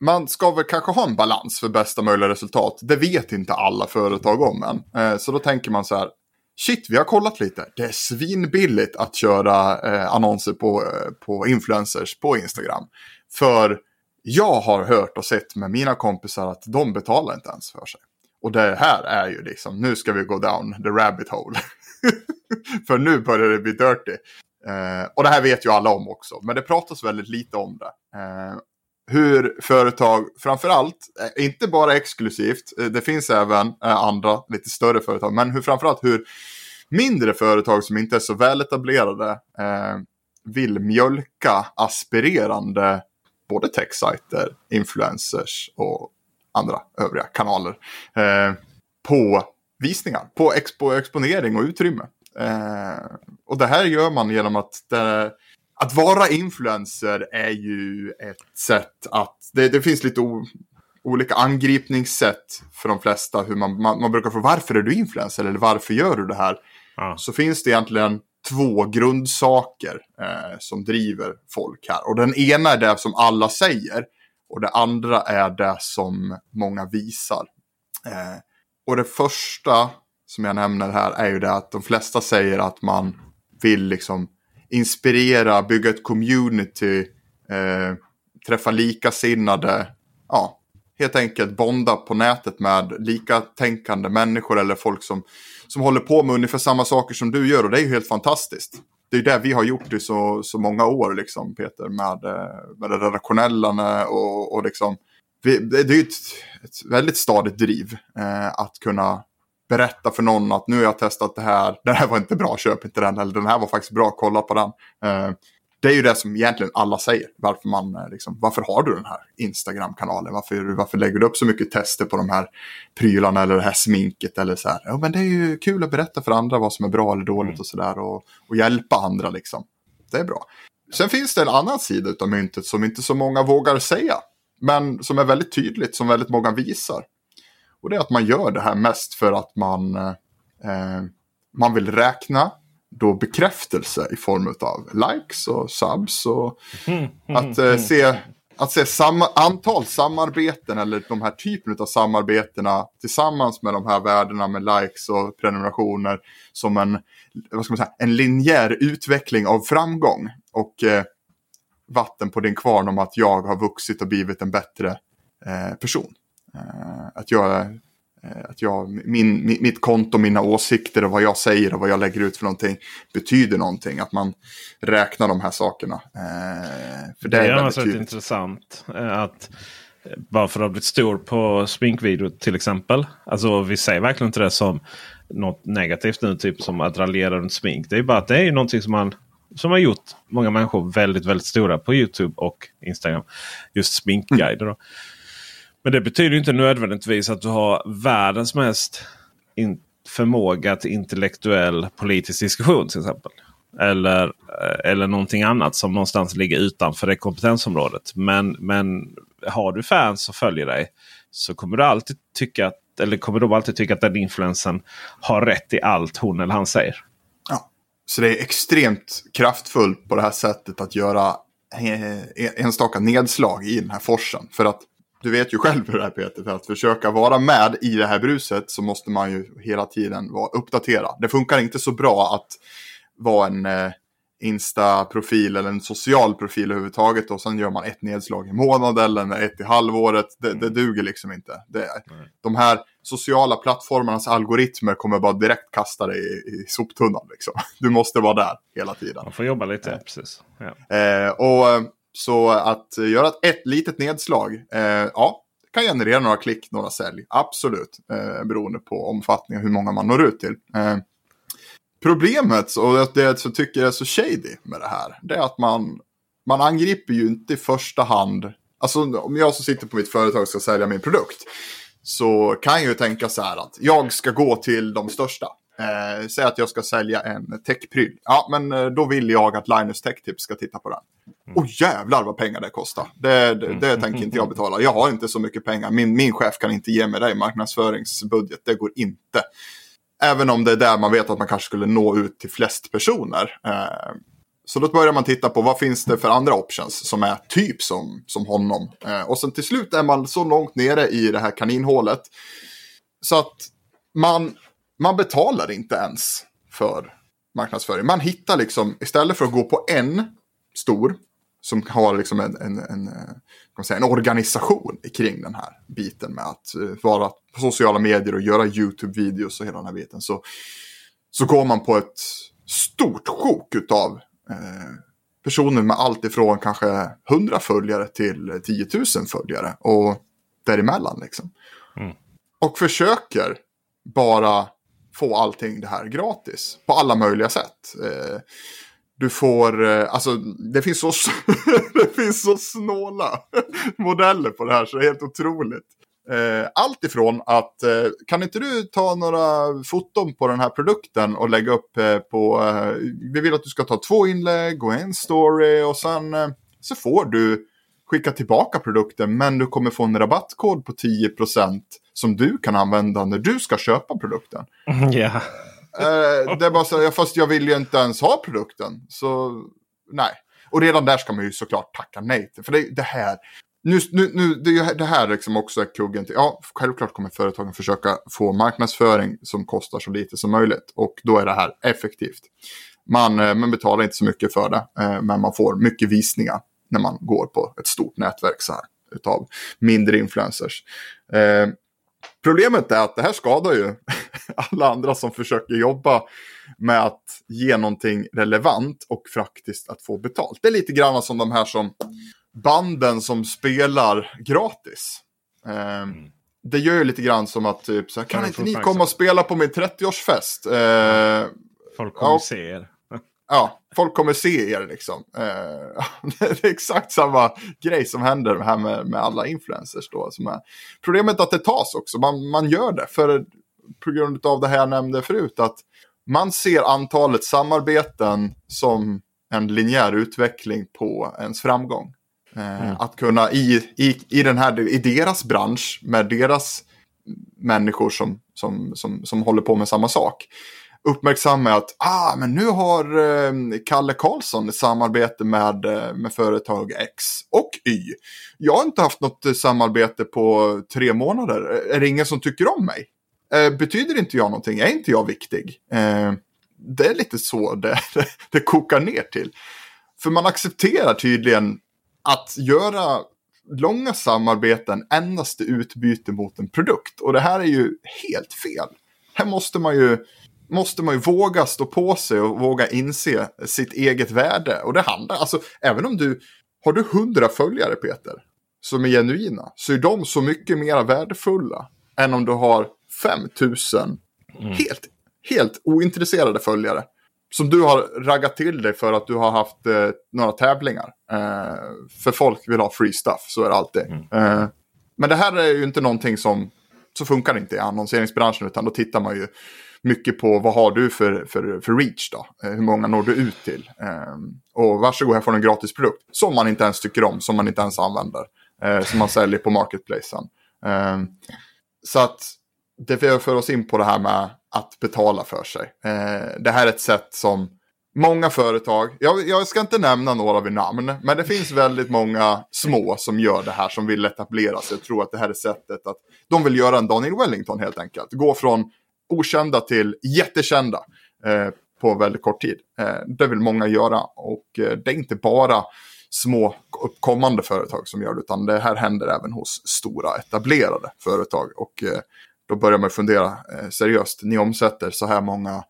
man ska väl kanske ha en balans för bästa möjliga resultat. Det vet inte alla företag om än. Eh, så då tänker man så här. Shit, vi har kollat lite. Det är svinbilligt att köra eh, annonser på, eh, på influencers på Instagram. För jag har hört och sett med mina kompisar att de betalar inte ens för sig. Och det här är ju liksom, nu ska vi gå down the rabbit hole. för nu börjar det bli dirty. Eh, och det här vet ju alla om också, men det pratas väldigt lite om det. Eh, hur företag, framförallt, eh, inte bara exklusivt, eh, det finns även eh, andra lite större företag, men hur framförallt hur mindre företag som inte är så väletablerade eh, vill mjölka aspirerande både techsajter, influencers och andra övriga kanaler eh, på visningar, på expo, exponering och utrymme. Eh, och det här gör man genom att det, att vara influencer är ju ett sätt att, det, det finns lite o, olika angripningssätt för de flesta. Hur man, man, man, brukar få varför är du influencer eller varför gör du det här? Ja. Så finns det egentligen två grundsaker eh, som driver folk här. Och den ena är det som alla säger och det andra är det som många visar. Eh, och det första som jag nämner här är ju det att de flesta säger att man vill liksom inspirera, bygga ett community, eh, träffa likasinnade, ja, helt enkelt bonda på nätet med likatänkande människor eller folk som som håller på med ungefär samma saker som du gör och det är ju helt fantastiskt. Det är det vi har gjort i så, så många år, liksom, Peter, med, eh, med det redaktionella och, och liksom. Vi, det, är ju ett, ett väldigt stadigt driv eh, att kunna berätta för någon att nu har jag testat det här, den här var inte bra, köp inte den, eller den här var faktiskt bra, kolla på den. Eh, det är ju det som egentligen alla säger. Varför, man, eh, liksom, varför har du den här Instagram-kanalen? Varför, varför lägger du upp så mycket tester på de här prylarna eller det här sminket? Eller så här. Ja, men det är ju kul att berätta för andra vad som är bra eller dåligt mm. och sådär. Och, och hjälpa andra liksom. Det är bra. Sen finns det en annan sida av myntet som inte så många vågar säga. Men som är väldigt tydligt, som väldigt många visar. Och det är att man gör det här mest för att man, eh, man vill räkna då bekräftelse i form av likes och subs och mm, mm, att eh, se, att se samma, antal samarbeten eller de här typen av samarbetena tillsammans med de här värdena med likes och prenumerationer som en, vad ska man säga, en linjär utveckling av framgång och eh, vatten på din kvarn om att jag har vuxit och blivit en bättre eh, person. Eh, att jag att jag, min, mitt konto, mina åsikter och vad jag säger och vad jag lägger ut för någonting betyder någonting. Att man räknar de här sakerna. Eh, för det, det är, är väldigt intressant. Eh, att bara för att ha blivit stor på sminkvideo till exempel. Alltså vi säger verkligen inte det som något negativt nu. Typ som att raljera runt smink. Det är bara att det är någonting som man som har gjort många människor väldigt, väldigt stora på Youtube och Instagram. Just sminkguider. Mm. Men det betyder inte nödvändigtvis att du har världens mest förmåga till intellektuell politisk diskussion till exempel. Eller, eh, eller någonting annat som någonstans ligger utanför det kompetensområdet. Men, men har du fans som följer dig så kommer du alltid tycka att, eller kommer de alltid tycka att den influensen har rätt i allt hon eller han säger. Ja, Så det är extremt kraftfullt på det här sättet att göra eh, enstaka nedslag i den här forsen. För att du vet ju själv hur det är Peter, för att försöka vara med i det här bruset så måste man ju hela tiden vara uppdaterad. Det funkar inte så bra att vara en, eh, Insta-profil eller en social profil överhuvudtaget och sen gör man ett nedslag i månaden eller ett i halvåret. Det, det duger liksom inte. Det, de här sociala plattformarnas algoritmer kommer bara direkt kasta dig i, i soptunnan. Liksom. Du måste vara där hela tiden. Man får jobba lite, ja. precis. Ja. Eh, och så att göra ett, ett litet nedslag, eh, ja, kan generera några klick, några sälj. Absolut, eh, beroende på omfattning och hur många man når ut till. Eh, problemet, och det jag tycker är så shady med det här, det är att man, man angriper ju inte i första hand, alltså om jag som sitter på mitt företag ska sälja min produkt, så kan jag ju tänka så här att jag ska gå till de största. Eh, säg att jag ska sälja en techpryl. Ja, men eh, då vill jag att Linus Tech Tips ska titta på den. Mm. Och jävlar vad pengar det kostar. Det, det, det mm. tänker inte jag betala. Jag har inte så mycket pengar. Min, min chef kan inte ge mig det i marknadsföringsbudget. Det går inte. Även om det är där man vet att man kanske skulle nå ut till flest personer. Eh, så då börjar man titta på vad finns det för andra options som är typ som, som honom. Eh, och sen till slut är man så långt nere i det här kaninhålet. Så att man, man betalar inte ens för marknadsföring. Man hittar liksom, istället för att gå på en stor som har liksom en, en, en, kan säga, en organisation kring den här biten med att uh, vara på sociala medier och göra YouTube-videos och hela den här biten. Så, så går man på ett stort sjok av eh, personer med allt ifrån kanske 100 följare till 10 000 följare och däremellan liksom. Mm. Och försöker bara få allting det här gratis på alla möjliga sätt. Eh, du får, eh, alltså det finns så, det finns så snåla modeller på det här så det är helt otroligt. Eh, allt ifrån att eh, kan inte du ta några foton på den här produkten och lägga upp eh, på, vi vill att du ska ta två inlägg och en story och sen så får du skicka tillbaka produkten men du kommer få en rabattkod på 10% som du kan använda när du ska köpa produkten. Yeah. Eh, det är bara så, ja, fast jag vill ju inte ens ha produkten. Så nej. Och redan där ska man ju såklart tacka nej till. För det, det här, nu, nu, nu, det, det här liksom också är kuggen till. Ja, självklart kommer företagen försöka få marknadsföring som kostar så lite som möjligt. Och då är det här effektivt. Man, eh, man betalar inte så mycket för det, eh, men man får mycket visningar när man går på ett stort nätverk så här. Utav mindre influencers. Problemet är att det här skadar ju alla andra som försöker jobba med att ge någonting relevant och faktiskt att få betalt. Det är lite grann som de här som banden som spelar gratis. Eh, mm. Det gör ju lite grann som att typ, så här, kan, kan inte ni komma och spela på min 30-årsfest? Eh, Folk kommer ja, se er ja, folk kommer se er liksom. Eh, det är exakt samma grej som händer här med, med alla influencers då. Som är. Problemet är att det tas också, man, man gör det för på grund av det här jag nämnde förut. Att man ser antalet samarbeten som en linjär utveckling på ens framgång. Eh, mm. Att kunna i, i, i, den här, i deras bransch med deras människor som, som, som, som håller på med samma sak uppmärksamma att ah, men nu har eh, Kalle Karlsson ett samarbete med, eh, med företag X och Y. Jag har inte haft något eh, samarbete på tre månader. Eh, är det ingen som tycker om mig? Eh, betyder inte jag någonting? Är inte jag viktig? Eh, det är lite så det, det kokar ner till. För man accepterar tydligen att göra långa samarbeten endast i utbyte mot en produkt. Och det här är ju helt fel. Här måste man ju måste man ju våga stå på sig och våga inse sitt eget värde. Och det handlar, alltså även om du, har du hundra följare Peter, som är genuina, så är de så mycket mer värdefulla än om du har 5000 mm. helt, helt ointresserade följare. Som du har raggat till dig för att du har haft eh, några tävlingar. Eh, för folk vill ha free stuff, så är det alltid. Mm. Eh, men det här är ju inte någonting som, så funkar det inte i annonseringsbranschen, utan då tittar man ju mycket på vad har du för, för, för reach då? Eh, hur många når du ut till? Ehm, och varsågod, här får du en gratis produkt. Som man inte ens tycker om, som man inte ens använder. Eh, som man säljer på marketplacen. Ehm, så att det för oss in på det här med att betala för sig. Eh, det här är ett sätt som många företag, jag, jag, ska inte nämna några vid namn, men det finns väldigt många små som gör det här som vill etablera sig. Jag tror att det här är sättet att de vill göra en Daniel Wellington helt enkelt. Gå från okända till jättekända. Eh, på väldigt kort tid. Eh, det vill många göra och eh, det är inte bara små uppkommande företag som gör det, utan det här händer även hos stora etablerade företag. Och eh, då börjar man fundera eh, seriöst, ni omsätter så här många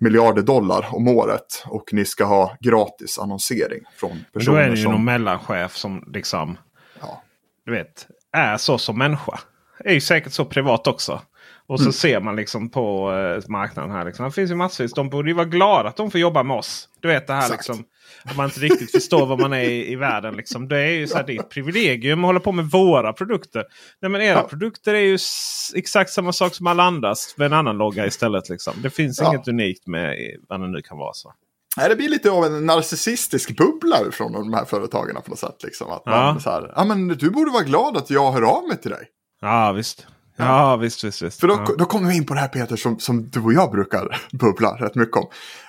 miljarder dollar om året och ni ska ha gratis annonsering från personer Då är det ju som... någon mellanchef som liksom, Ja. du vet, är så som människa. Är ju säkert så privat också. Och så Mm. ser man liksom på eh, marknaden här. Liksom. Det finns ju massvis. De borde ju vara glada att de får jobba med oss. Du vet det här Exakt. liksom. Om man inte riktigt förstår vad man är i, i världen. Liksom. Det är ju så här, det är ett privilegium att hålla på med våra produkter. Nej, men era Ja. produkter är ju exakt samma sak som alla andras. Med en annan logga istället. Liksom. Det finns Ja. inget unikt med vad det nu kan vara. så. Nej, det blir lite av en narcissistisk bubbla från de här företagen på något sätt. Liksom. Att man Ja. så här, ja men du borde vara glad att jag hör av mig till dig. Ja visst. Ja, visst, visst, visst. För då, ja. då kommer vi in på det här Peter som, som du och jag brukar bubbla rätt mycket om.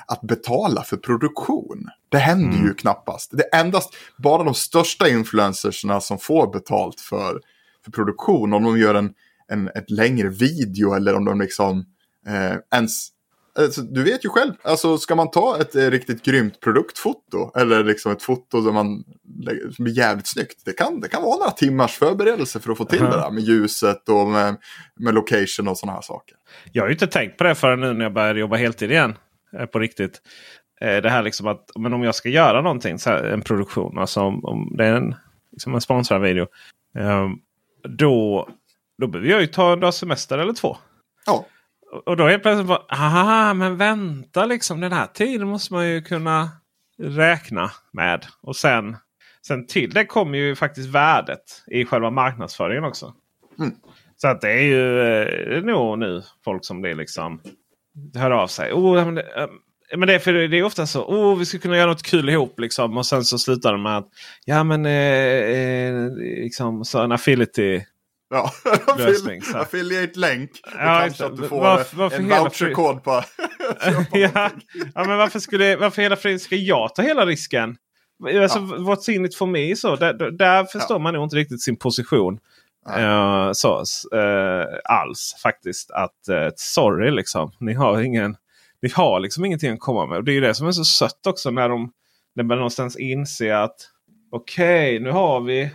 Att betala för produktion. Det händer Mm. ju knappast. Det är endast bara de största influencersna som får betalt för, för produktion. Om de gör en, en ett längre video eller om de liksom eh, ens... Alltså, du vet ju själv, alltså, ska man ta ett eh, riktigt grymt produktfoto eller liksom ett foto där man, som blir jävligt snyggt. Det kan, det kan vara några timmars förberedelse för att få till Aha. det där med ljuset och med, med location och sådana här saker. Jag har ju inte tänkt på det förrän nu när jag började jobba heltid igen. eh, På riktigt. Eh, Det här liksom att men om jag ska göra någonting, så här, en produktion, alltså om, om det är en, liksom en sponsrad video. eh, Då, då behöver jag ju ta en dags semester eller två. Ja, Och- då är plötsligt bara, aha, men vänta liksom. Den här tiden måste man ju kunna räkna med. Och sen, sen till det kommer ju faktiskt värdet i själva marknadsföringen också. Mm. Så att det är ju eh, det är nog nu folk som blir liksom hör av sig. Oh, men, det, men det, är för det är ofta så. Oh, vi ska kunna göra något kul ihop. Liksom. Och sen så slutar det med att ja men eh, eh, liksom, så en affiliate ja. Lösning. Affiliate-länk. Ja, kanske att du får Varför- varför en voucherkod på... ja, ja, men varför, skulle, varför hela friden ska jag ta hela risken? Alltså, Ja. What's in it for me? Så, där, där- förstår man nog inte riktigt sin position. Eh, så, eh, alls faktiskt. Att eh, sorry liksom. Ni har ingen ni har liksom ingenting att komma med. Och det är ju det som är så sött också när de när man någonstans inser att okej, nu har vi.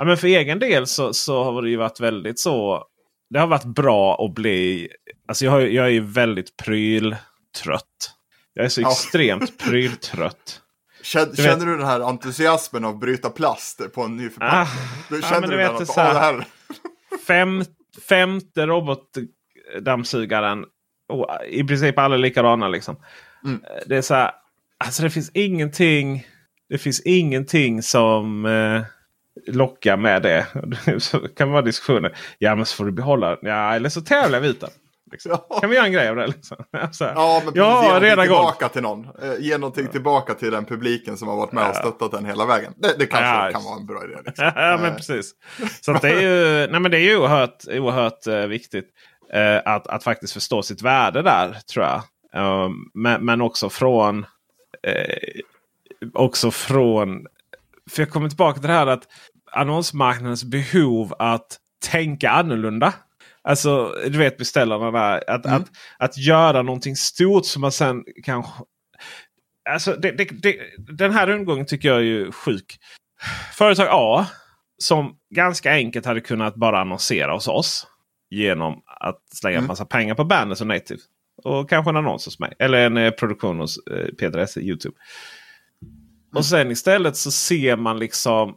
Ja, men för egen del så, så har det ju varit väldigt så. Det har varit bra att bli. Alltså jag, har, jag är ju väldigt pryltrött. Jag är så Ja. extremt pryltrött. Känner, vet- känner du den här entusiasmen av att bryta plast på en ny förpackning? Ah, du ja, känner men du du den att, så här- "Åh, det här... Fem, femte robotdammsugaren. Och I princip alla likadana liksom. Mm. Det är så här. Alltså det finns ingenting. Det finns ingenting som eh, lockar med det. så kan det vara diskussioner. Ja men så får du behålla. Ja eller så tävlar vi ut den. Liksom. Ja. Kan vi göra en grej av det? Liksom? Ja, men. Ja, ge redan tillbaka till någon. Eh, ge någonting tillbaka till den publiken som har varit med och Ja. stöttat den hela vägen. Det, det kanske Ja, kan just- vara en bra idé. Liksom. ja men Eh, precis. Så det är ju, nej, men det är ju oerhört, oerhört eh, viktigt att, att faktiskt förstå sitt värde där tror jag. Men, men också från också från för jag kommer tillbaka till det här att annonsmarknadens behov att tänka annorlunda. Alltså du vet beställarna där. Att, Mm. att, att göra någonting stort som man sen kanske... Alltså det, det, det, den här rundgången tycker jag är ju sjuk. Företag A som ganska enkelt hade kunnat bara annonsera hos oss. Genom att slänga en Mm. massa pengar på Bandit och Native. Och kanske en annons hos mig. Eller en eh, produktion hos eh, Peter Esse Youtube. Och sen istället så ser man liksom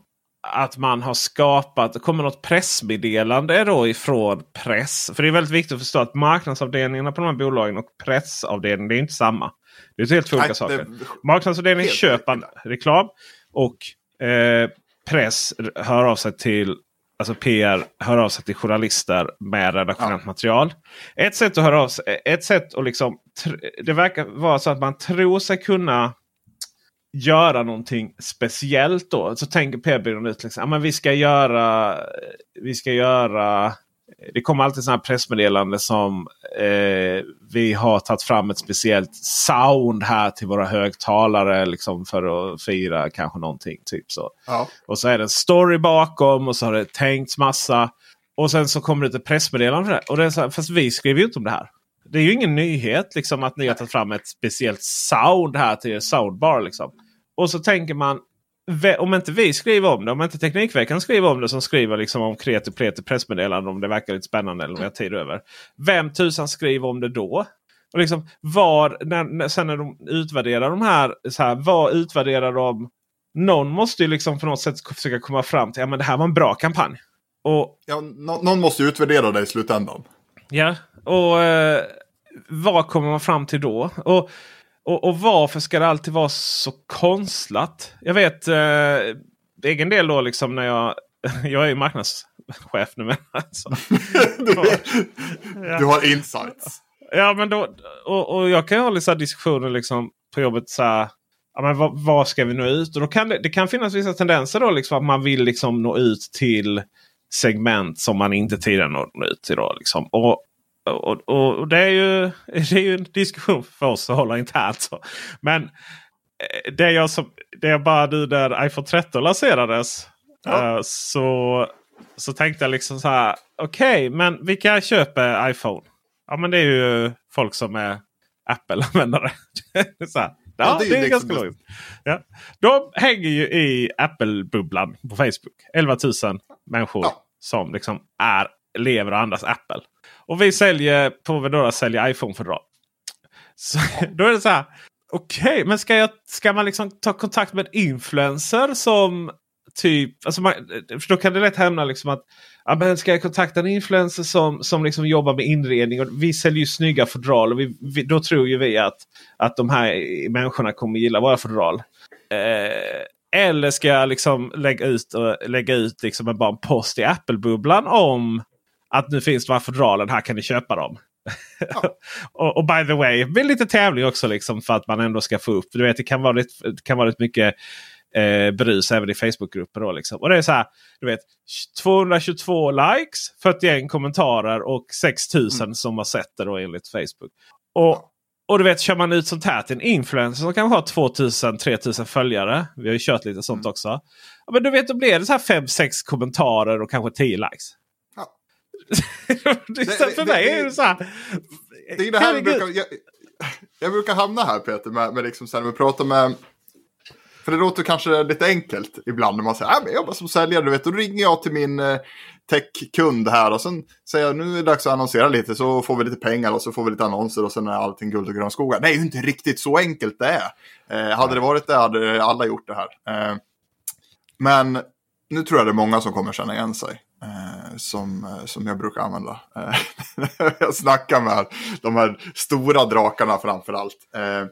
att man har skapat, det kommer något pressmeddelande då ifrån press. För det är väldigt viktigt att förstå att marknadsavdelningarna på de här bolagen och pressavdelningen det är inte samma. Det är helt två olika saker. det- Marknadsavdelningen Helt köper reklam och eh, press hör av sig till Alltså PR hör av sig till journalister med redaktionellt material. Ett sätt att höra av sig, ett sätt att liksom, det verkar vara så att man tror sig kunna göra någonting speciellt då. Så tänker PR-byrån ut liksom, ja, men vi ska göra, vi ska göra det kommer alltid sådana här pressmeddelanden som eh, vi har tagit fram ett speciellt sound här till våra högtalare liksom för att fira kanske någonting. Typ så. Ja. Och så är det en story bakom och så har det tänkts massa. Och sen så kommer det ett pressmeddelande för det. Och det är så här, fast vi skriver ju inte om det här. Det är ju ingen nyhet liksom, att ni har tagit fram ett speciellt sound här till er soundbar. Liksom. Och så tänker man om inte vi skriver om det, om inte Teknikveckan skriver om det som skriver liksom om kreti pleti pressmeddelande om det verkar lite spännande eller om vi har tid över. Vem tusan skriver om det då? Och liksom, var, när, sen när de utvärderar de här, så här, vad utvärderar de? Någon måste ju liksom på något sätt försöka komma fram till att ja, det här var en bra kampanj. Och, ja, någon måste utvärdera det i slutändan. Ja, och eh, vad kommer man fram till då? Och, och, och, varför ska det alltid vara så konstlat? Jag vet eh, egen del då liksom när jag... jag är ju marknadschef nu. Alltså. du, ja. du har insights. Ja, men då, och, och jag kan ju ha lite diskussioner liksom på jobbet. Så här, ja, men vad, vad, ska vi nå ut? Och då kan det, det kan finnas vissa tendenser då liksom att man vill liksom nå ut till segment som man inte tidigare nått ut till. Då, liksom. och, och, och, och, det, är ju, det är ju en diskussion för oss att hålla internt. Så. Men eh, det jag, som, det jag bara nu när iPhone 13 lanserades. Ja. Uh, så, så tänkte jag liksom så här. Okej, okay, men vilka köper iPhone? Ja men det är ju folk som är Apple-användare. ja, ja, det är, det är liksom ganska logiskt. Ja. De hänger ju i Apple-bubblan på Facebook. 11 000 människor ja. som liksom är, lever och andas Apple. Och vi säljer på Vedora säljer iPhone-fodral. Så, då är det så här. Okej, okay, men ska, jag, ska man liksom ta kontakt med en influencer som typ... Alltså man, då kan det lätt hamna liksom att ja, men ska jag kontakta en influencer som, som liksom jobbar med inredning. Och vi säljer ju snygga fodral. Och vi, vi, då tror ju vi att, att de här människorna kommer gilla våra fodral. Eh, eller ska jag liksom lägga ut, lägga ut liksom bara en post i Apple-bubblan om att nu finns de här fodralen. Här kan ni köpa dem. Ja. och, och, by the way, med lite tävling också liksom för att man ändå ska få upp. Du vet, det kan vara lite, kan vara lite mycket eh, brus även i Facebookgrupper. Liksom. Och det är så här, du vet 222 likes, 41 kommentarer och 6000 mm. som har sett det då enligt Facebook. Och, och du vet, kör man ut sånt här till en influencer som kanske har 2000-3000 följare. Vi har ju kört lite sånt mm. också. Ja, men du vet, då blir det så här 5-6 kommentarer och kanske 10 likes. Ja. det, för mig är det så här. Det är det här jag brukar, jag, jag, brukar hamna här Peter, med, med liksom så här, när vi pratar med för det låter kanske lite enkelt ibland när man säger att äh, jag jobbar som säljare. Du vet, då ringer jag till min eh, tech-kund här och sen säger jag nu är det dags att annonsera lite så får vi lite pengar och så får vi lite annonser och sen är allting guld och gröna skogar. Det är ju inte riktigt så enkelt det är. Eh, hade det varit det hade alla gjort det här. Eh, men nu tror jag det är många som kommer känna igen sig. Eh, som, eh, som jag brukar använda. Eh, jag snackar med de här stora drakarna framför allt. Eh,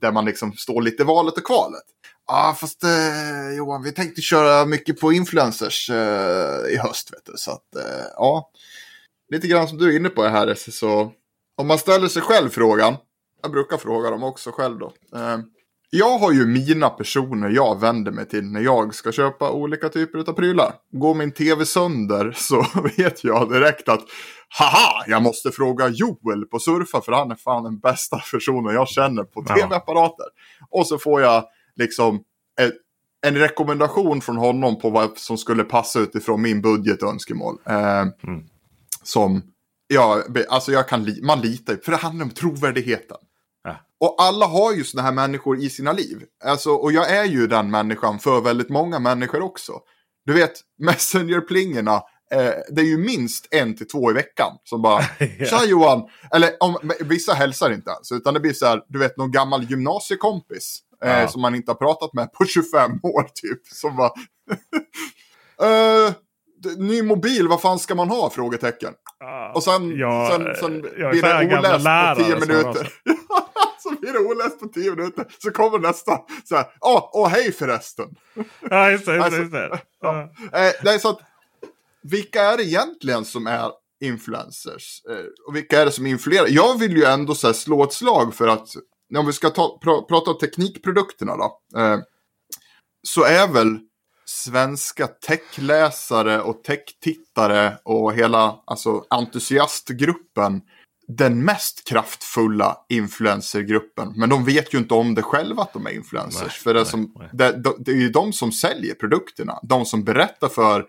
där man liksom står lite valet och kvalet. Ja, fast eh, Johan, vi tänkte köra mycket på influencers eh, i höst. Vet du. Så att, eh, ja, lite grann som du är inne på här. Så om man ställer sig själv frågan. Jag brukar fråga dem också själv då. Eh, jag har ju mina personer jag vänder mig till när jag ska köpa olika typer av prylar. Går min tv sönder så vet jag direkt att haha, jag måste fråga Joel på Surfa för han är fan den bästa personen jag känner på tv-apparater. Och så får jag liksom en rekommendation från honom på vad som skulle passa utifrån min budget och önskemål. Eh, mm. Som, ja, alltså jag kan, man litar ju, för det handlar om trovärdigheten. Ja. Och alla har ju sådana här människor i sina liv. Alltså, och jag är ju den människan för väldigt många människor också. Du vet, Messenger-plingerna, eh, det är ju minst en till två i veckan som bara, tja Johan, eller om, vissa hälsar inte ens, utan det blir så här, du vet någon gammal gymnasiekompis Eh, ja. som man inte har pratat med på 25 år typ. Som bara... uh, ny mobil, vad fan ska man ha? Frågetecken. Ja. Och sen, jag, sen, sen blir det oläst på 10 minuter. Så blir det oläst på 10 minuter. Så kommer nästa. Så här, åh, oh, hej förresten. Ja, just det. Just det, just det. Ja. Eh, är så att, vilka är det egentligen som är influencers? Eh, och vilka är det som influerar? Jag vill ju ändå så här, slå ett slag för att om vi ska ta, pra, prata om teknikprodukterna då. Eh, så är väl svenska techläsare och techtittare och hela alltså, entusiastgruppen den mest kraftfulla influencergruppen. Men de vet ju inte om det själva att de är influencers. Nej, för det, nej, som, nej. Det, det, är ju de som säljer produkterna. De som berättar för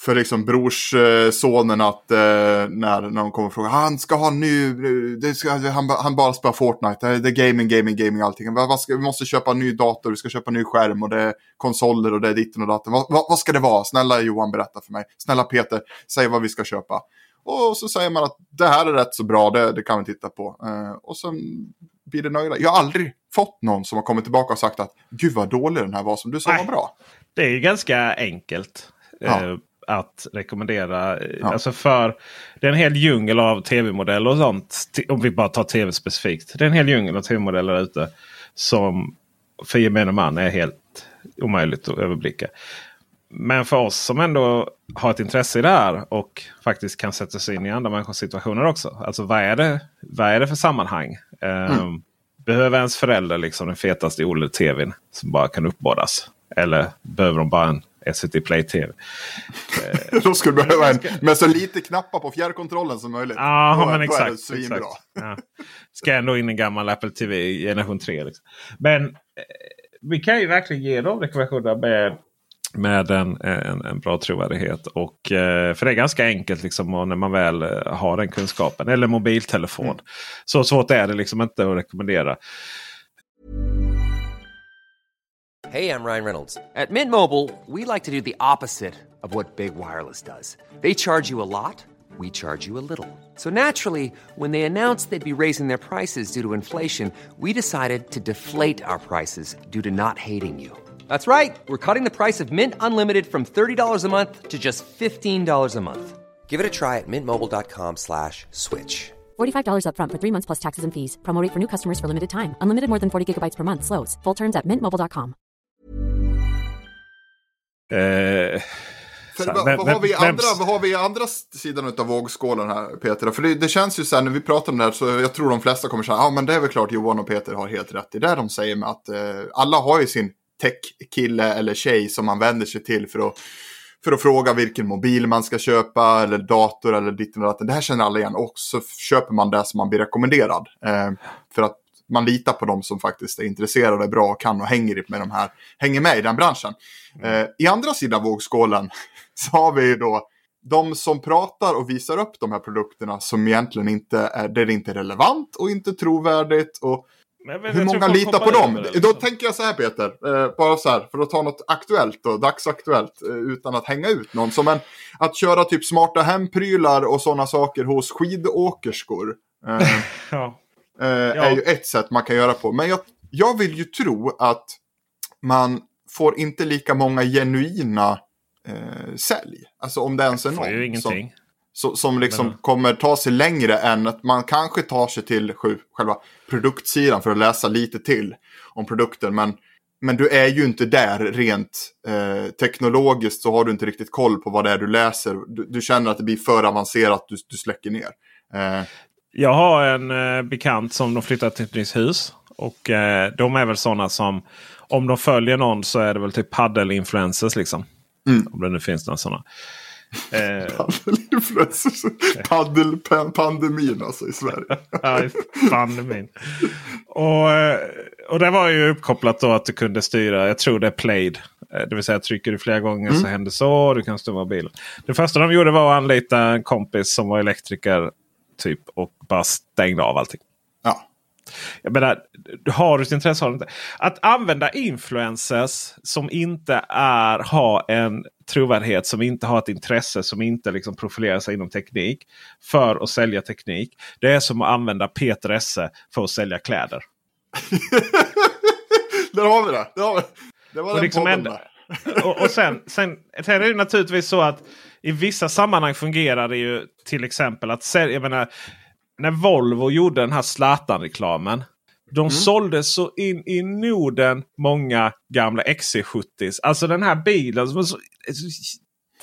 för liksom brorssonen att eh, när, när de kommer och frågar han ska ha ny, det ska, han, han bara spelar Fortnite, det är gaming, gaming, gaming allting. Vad, vad ska, vi måste köpa en ny dator, vi ska köpa en ny skärm och det är konsoler och det är ditten och datorn. Vad, vad, vad ska det vara? Snälla Johan berätta för mig. Snälla Peter, säg vad vi ska köpa. Och så säger man att det här är rätt så bra, det, det kan vi titta på. Eh, och sen blir det nöjda. Jag har aldrig fått någon som har kommit tillbaka och sagt att gud vad dålig den här var som du sa var bra. Det är ju ganska enkelt. Ja. Eh, att rekommendera. Ja. Alltså för Det är en hel djungel av tv-modeller och sånt. Om vi bara tar tv specifikt. Det är en hel djungel av tv-modeller ute. Som för gemene man är helt omöjligt att överblicka. Men för oss som ändå har ett intresse i det här och faktiskt kan sätta sig in i andra människors situationer också. Alltså vad är det, vad är det för sammanhang? Mm. Um, behöver ens förälder liksom den fetaste OLED-tvn som bara kan uppbådas? Eller behöver de bara en SVT Play TV. då skulle du behöva en med så lite knappar på fjärrkontrollen som möjligt. Ja, då, men exakt. Då exakt. Ja. Ska ändå in en gammal Apple TV generation 3. Liksom. Men eh, vi kan ju verkligen ge dem rekommendationer med, med en, en, en bra trovärdighet. Och, eh, för det är ganska enkelt liksom, när man väl eh, har den kunskapen. Eller mobiltelefon. Mm. Så svårt är det liksom inte att rekommendera. Hej, jag Ryan Reynolds. At Mint Mobile, we like to do the opposite of what Big Wireless does. They charge you a lot, we charge you a little. So naturally, when they announced they'd be raising their prices due to inflation, we decided to deflate our prices due to not hating you. That's right. We're cutting the price of Mint Unlimited from $30 a month to just $15 a month. Give it a try at mintmobile.com slash switch. $45 upfront for three months plus taxes and fees. Promo for new customers for limited time. Unlimited more than 40 gigabytes per month. Slows. Full terms at mintmobile.com. Eh, för vad, vad, har vi andra, vad har vi i andra sidan av vågskålen här Peter? För det, det, känns ju så här när vi pratar om det här så jag tror de flesta kommer säga ja men det är väl klart Johan och Peter har helt rätt i det de säger med att eh, alla har ju sin tech-kille eller tjej som man vänder sig till för att för att fråga vilken mobil man ska köpa eller dator eller ditt och datten. Det här känner alla igen och så köper man det som man blir rekommenderad. Eh, för att man litar på dem som faktiskt är intresserade, bra, kan och hänger med de här, hänger med i den branschen. Mm. Eh, I andra sidan vågskålen så har vi ju då de som pratar och visar upp de här produkterna som egentligen inte är, det är inte relevant och inte trovärdigt. Och hur många litar på dem? Då tänker jag så här Peter, eh, bara så här, för att ta något aktuellt och dagsaktuellt eh, utan att hänga ut någon. Som en, att köra typ smarta hemprylar och sådana saker hos skidåkerskor. Eh, ja. Eh, ja. Är ju ett sätt man kan göra på. Men jag, jag vill ju tro att man får inte lika många genuina eh, sälj. Alltså om det ens är någon som, som, som liksom Men... kommer ta sig längre än att man kanske tar sig till själva produktsidan för att läsa lite till om produkten. Men, men du är ju inte där rent eh, teknologiskt så har du inte riktigt koll på vad det är du läser. Du, du känner att det blir för avancerat, du, du släcker ner. Eh, jag har en eh, bekant som de flyttat till ett nytt hus. Och eh, de är väl sådana som om de följer någon så är det väl typ paddelinfluencers liksom. Mm. Om det nu finns några sådana. Eh. Paddelpandemin alltså i Sverige. ja, pandemin. Och, eh, och det var ju uppkopplat då att du kunde styra, jag tror det är played. Eh, det vill säga trycker du flera gånger mm. så händer så. Du kan styra mobilen. Det första de gjorde var att anlita en kompis som var elektriker typ och bara stängde av allting. Ja. Jag menar, har du ett intresse har du inte. Att använda influencers som inte är, har en trovärdighet, som inte har ett intresse, som inte liksom profilerar sig inom teknik. För att sälja teknik. Det är som att använda Peter Esse för att sälja kläder. Där har vi det. det, har vi. det var och den liksom en, och, och sen, sen, sen är det naturligtvis så att i vissa sammanhang fungerar det ju till exempel att menar, när Volvo gjorde den här Zlatan-reklamen. De mm. sålde så in i Norden många gamla XC70. Alltså den här bilen. Som så,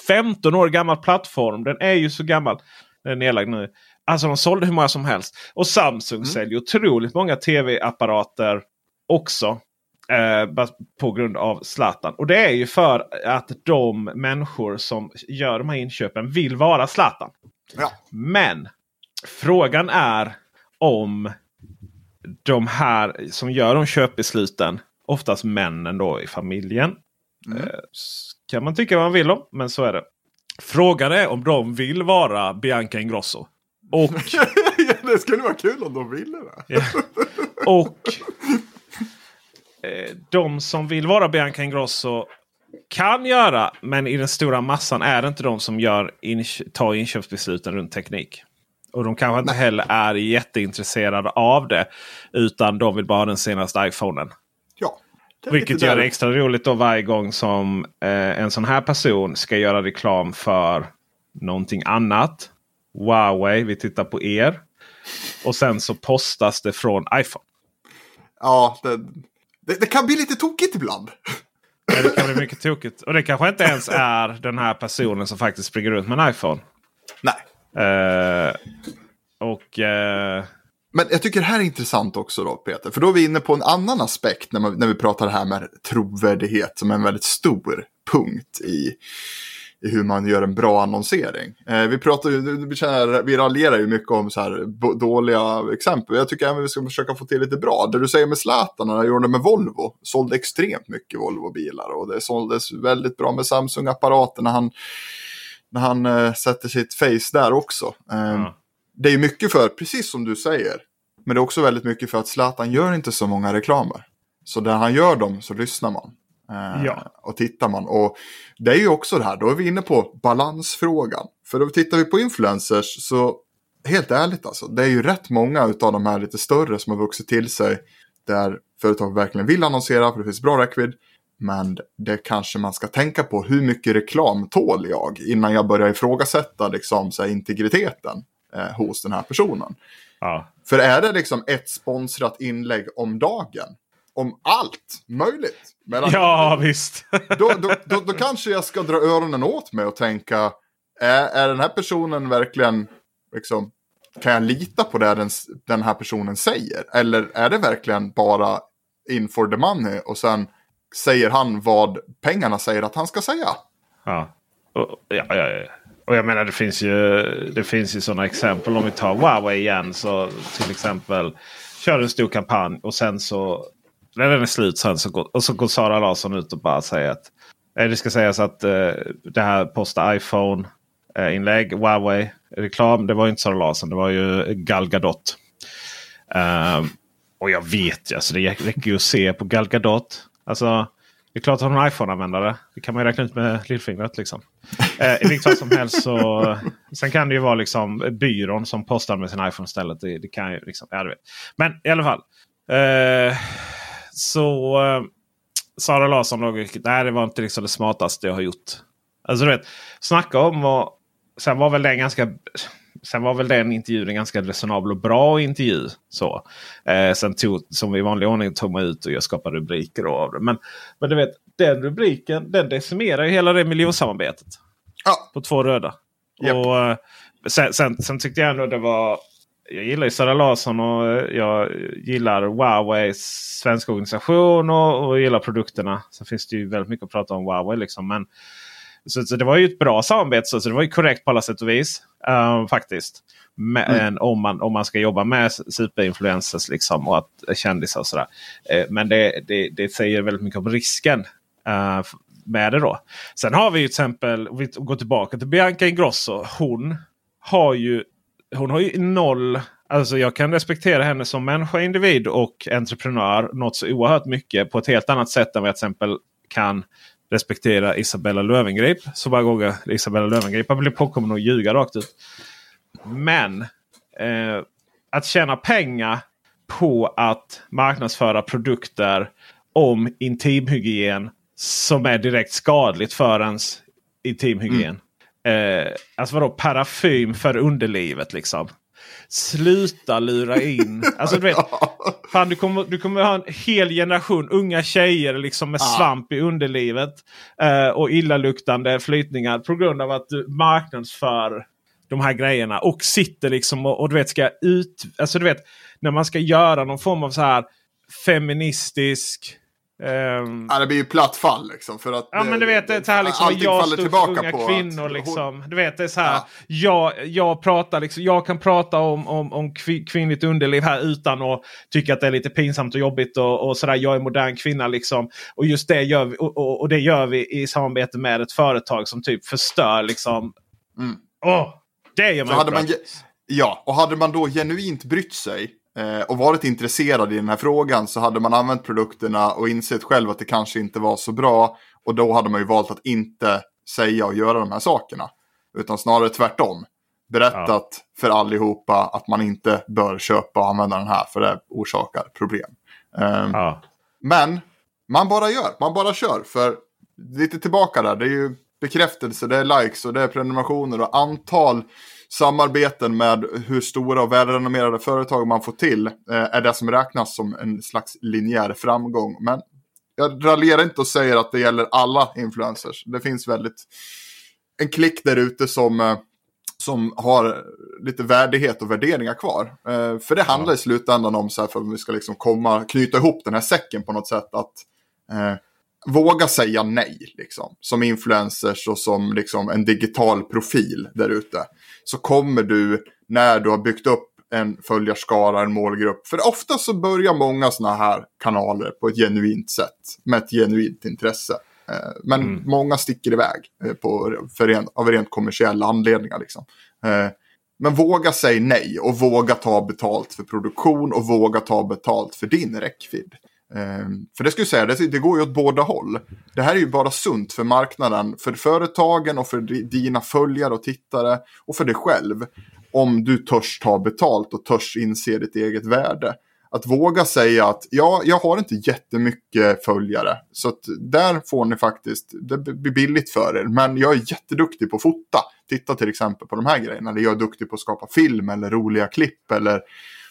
15 år gammal plattform. Den är ju så gammal. Den är nedlagd nu. Alltså de sålde hur många som helst. Och Samsung mm. säljer otroligt många tv-apparater också. Eh, på grund av Zlatan. Och det är ju för att de människor som gör de här inköpen vill vara Zlatan. Ja. Men frågan är om de här som gör de köpbesluten, oftast männen då i familjen. Mm. Eh, kan man tycka vad man vill om, men så är det. Frågan är om de vill vara Bianca Ingrosso. Och, det skulle vara kul om de ville det. och eh, de som vill vara Bianca Ingrosso kan göra, men i den stora massan är det inte de som gör ink tar inköpsbesluten runt teknik. Och de kanske inte heller är jätteintresserade av det. Utan de vill bara ha den senaste iPhonen. Ja. det Vilket gör det extra roligt då varje gång som eh, en sån här person ska göra reklam för någonting annat. Huawei, vi tittar på er. Och sen så postas det från iPhone. Ja, det, det, det kan bli lite tokigt ibland. Ja, Det kan bli mycket tokigt. Och det kanske inte ens är den här personen som faktiskt springer runt med en iPhone. Nej. Eh, och eh, Men jag tycker det här är intressant också då Peter. För då är vi inne på en annan aspekt när, man, när vi pratar det här med trovärdighet som är en väldigt stor punkt i, i hur man gör en bra annonsering. Eh, vi pratar ju, vi, känner, vi raljerar ju mycket om så här dåliga exempel. Jag tycker även vi ska försöka få till lite bra. Det du säger med Zlatan, när han gjorde det med Volvo, sålde extremt mycket Volvo-bilar. Och det såldes väldigt bra med Samsung-apparaterna. han, när han eh, sätter sitt face där också. Eh, ja. det är ju mycket för, precis som du säger. Men det är också väldigt mycket för att Zlatan gör inte så många reklamer. Så när han gör dem så lyssnar man. Eh, Ja. Och tittar man. Och det är ju också det här, då är vi inne på balansfrågan. För då tittar vi på influencers så, helt ärligt alltså, det är ju rätt många av de här lite större som har vuxit till sig. Där företag verkligen vill annonsera för det finns bra räckvidd. Men det kanske man ska tänka på, hur mycket reklam tål jag innan jag börjar ifrågasätta liksom, så här, integriteten eh, hos den här personen. Ja. För är det liksom ett sponsrat inlägg om dagen, om allt möjligt, mellan, ja, visst. då, då, då, då kanske jag ska dra öronen åt mig och tänka, är, är den här personen verkligen, liksom, kan jag lita på det den, den här personen säger? Eller är det verkligen bara in for the money och sen säger han vad pengarna säger att han ska säga? Ja. Och, ja, ja, ja. och jag menar det finns ju, det finns ju sådana exempel. Om vi tar Huawei igen. Så till exempel kör en stor kampanj och sen så när den är slut sen så går, och så går Sara Larsson ut och bara säger att eh, det ska sägas att eh, det här postar iPhone eh, inlägg, Huawei reklam. Det var ju inte Sara Larsson, det var ju Gal Gadot. Ehm, och jag vet ju, alltså det räcker ju att se på Gal Gadot. Alltså, det är klart att har en iPhone-användare. Det kan man ju räkna ut med lillfingret. Liksom. Eh, I vilket fall som helst så... Sen kan det ju vara liksom byrån som postar med sin iPhone istället. Det, det kan ju liksom, ja, vet. Men i alla fall. Eh, så eh, Sara Larsson låg Nej, det var inte liksom det smartaste jag har gjort. Alltså du vet, snacka om och Sen var väl den ganska... Sen var väl den intervjun en ganska resonabel och bra intervju. Så. Eh, sen tog, som i vanlig ordning tog man ut och jag skapade rubriker av det. Men, men du vet, den rubriken den decimerar ju hela det miljonsamarbetet. Ja. På två röda. Japp. Och, eh, sen, sen, sen tyckte jag ändå det var... Jag gillar ju Sara Larsson och eh, jag gillar Huaweis svenska organisation och, och gillar produkterna. Sen finns det ju väldigt mycket att prata om Huawei. Liksom, men, så, så det var ju ett bra samarbete. Så, så det var ju korrekt på alla sätt och vis. eh, faktiskt. Men Mm. om, man, om man ska jobba med superinfluencers liksom, och att, kändisar och sådär. Eh, men det, det, det säger väldigt mycket om risken f- med det då. Sen har vi ju till exempel, om vi går tillbaka till Bianca Ingrosso. Hon har ju, hon har ju noll Alltså jag kan respektera henne som människa, individ och entreprenör något så oerhört mycket på ett helt annat sätt än vad jag till exempel kan respektera Isabella Löwengrip. Så många gånger Isabella Löwengrip har blivit påkommen och ljuga rakt ut. Men eh, att tjäna pengar på att marknadsföra produkter om intimhygien som är direkt skadligt för ens intimhygien. Eh, alltså vadå parfym för underlivet liksom. Sluta lura in. Alltså du vet. Fan, du, kommer, du kommer ha en hel generation unga tjejer liksom med svamp i underlivet. Eh, och illaluktande flytningar på grund av att du marknadsför de här grejerna. Och sitter liksom och, och du vet ska ut... Alltså du vet när man ska göra någon form av så här feministisk Um, ja, det blir ju platt fall liksom. För att ja men du vet det så här liksom. Jag står unga på kvinnor att, liksom. Du vet det är så här. Ja. Jag, jag, pratar liksom, jag kan prata om, om, om kvinnligt underliv här utan att tycka att det är lite pinsamt och jobbigt. Och, och sådär. Jag är modern kvinna liksom. Och just det gör vi, och, och, och, det gör vi i samarbete med ett företag som typ förstör liksom. Mm. Oh, det gör man, man Ja, och hade man då genuint brytt sig och varit intresserad i den här frågan så hade man använt produkterna och insett själv att det kanske inte var så bra. Och då hade man ju valt att inte säga och göra de här sakerna. Utan snarare tvärtom. Berättat ja. för allihopa att man inte bör köpa och använda den här för det orsakar problem. Um, ja. Men man bara gör, man bara kör. För lite tillbaka där, det är ju bekräftelse, det är likes och det är prenumerationer och antal samarbeten med hur stora och välrenommerade företag man får till eh, är det som räknas som en slags linjär framgång. Men jag raljerar inte och säger att det gäller alla influencers. Det finns väldigt en klick där ute som, eh, som har lite värdighet och värderingar kvar. Eh, för det handlar ja. i slutändan om, så här, för att vi ska liksom komma, knyta ihop den här säcken på något sätt, att eh, våga säga nej, liksom. Som influencers och som liksom en digital profil där ute. Så kommer du, när du har byggt upp en följarskara, en målgrupp. För ofta så börjar många sådana här kanaler på ett genuint sätt. Med ett genuint intresse. Eh, men mm. många sticker iväg eh, på, för ren, av rent kommersiella anledningar. Liksom. Eh, men våga säga nej och våga ta betalt för produktion och våga ta betalt för din räckvidd. Ehm, för det skulle jag säga, det, det går ju åt båda håll. Det här är ju bara sunt för marknaden, för företagen och för dina följare och tittare och för dig själv. Om du törs ta betalt och törs inse ditt eget värde. Att våga säga att ja, jag har inte jättemycket följare. Så att där får ni faktiskt, det blir billigt för er. Men jag är jätteduktig på att fota. Titta till exempel på de här grejerna. Eller jag är duktig på att skapa film eller roliga klipp. Eller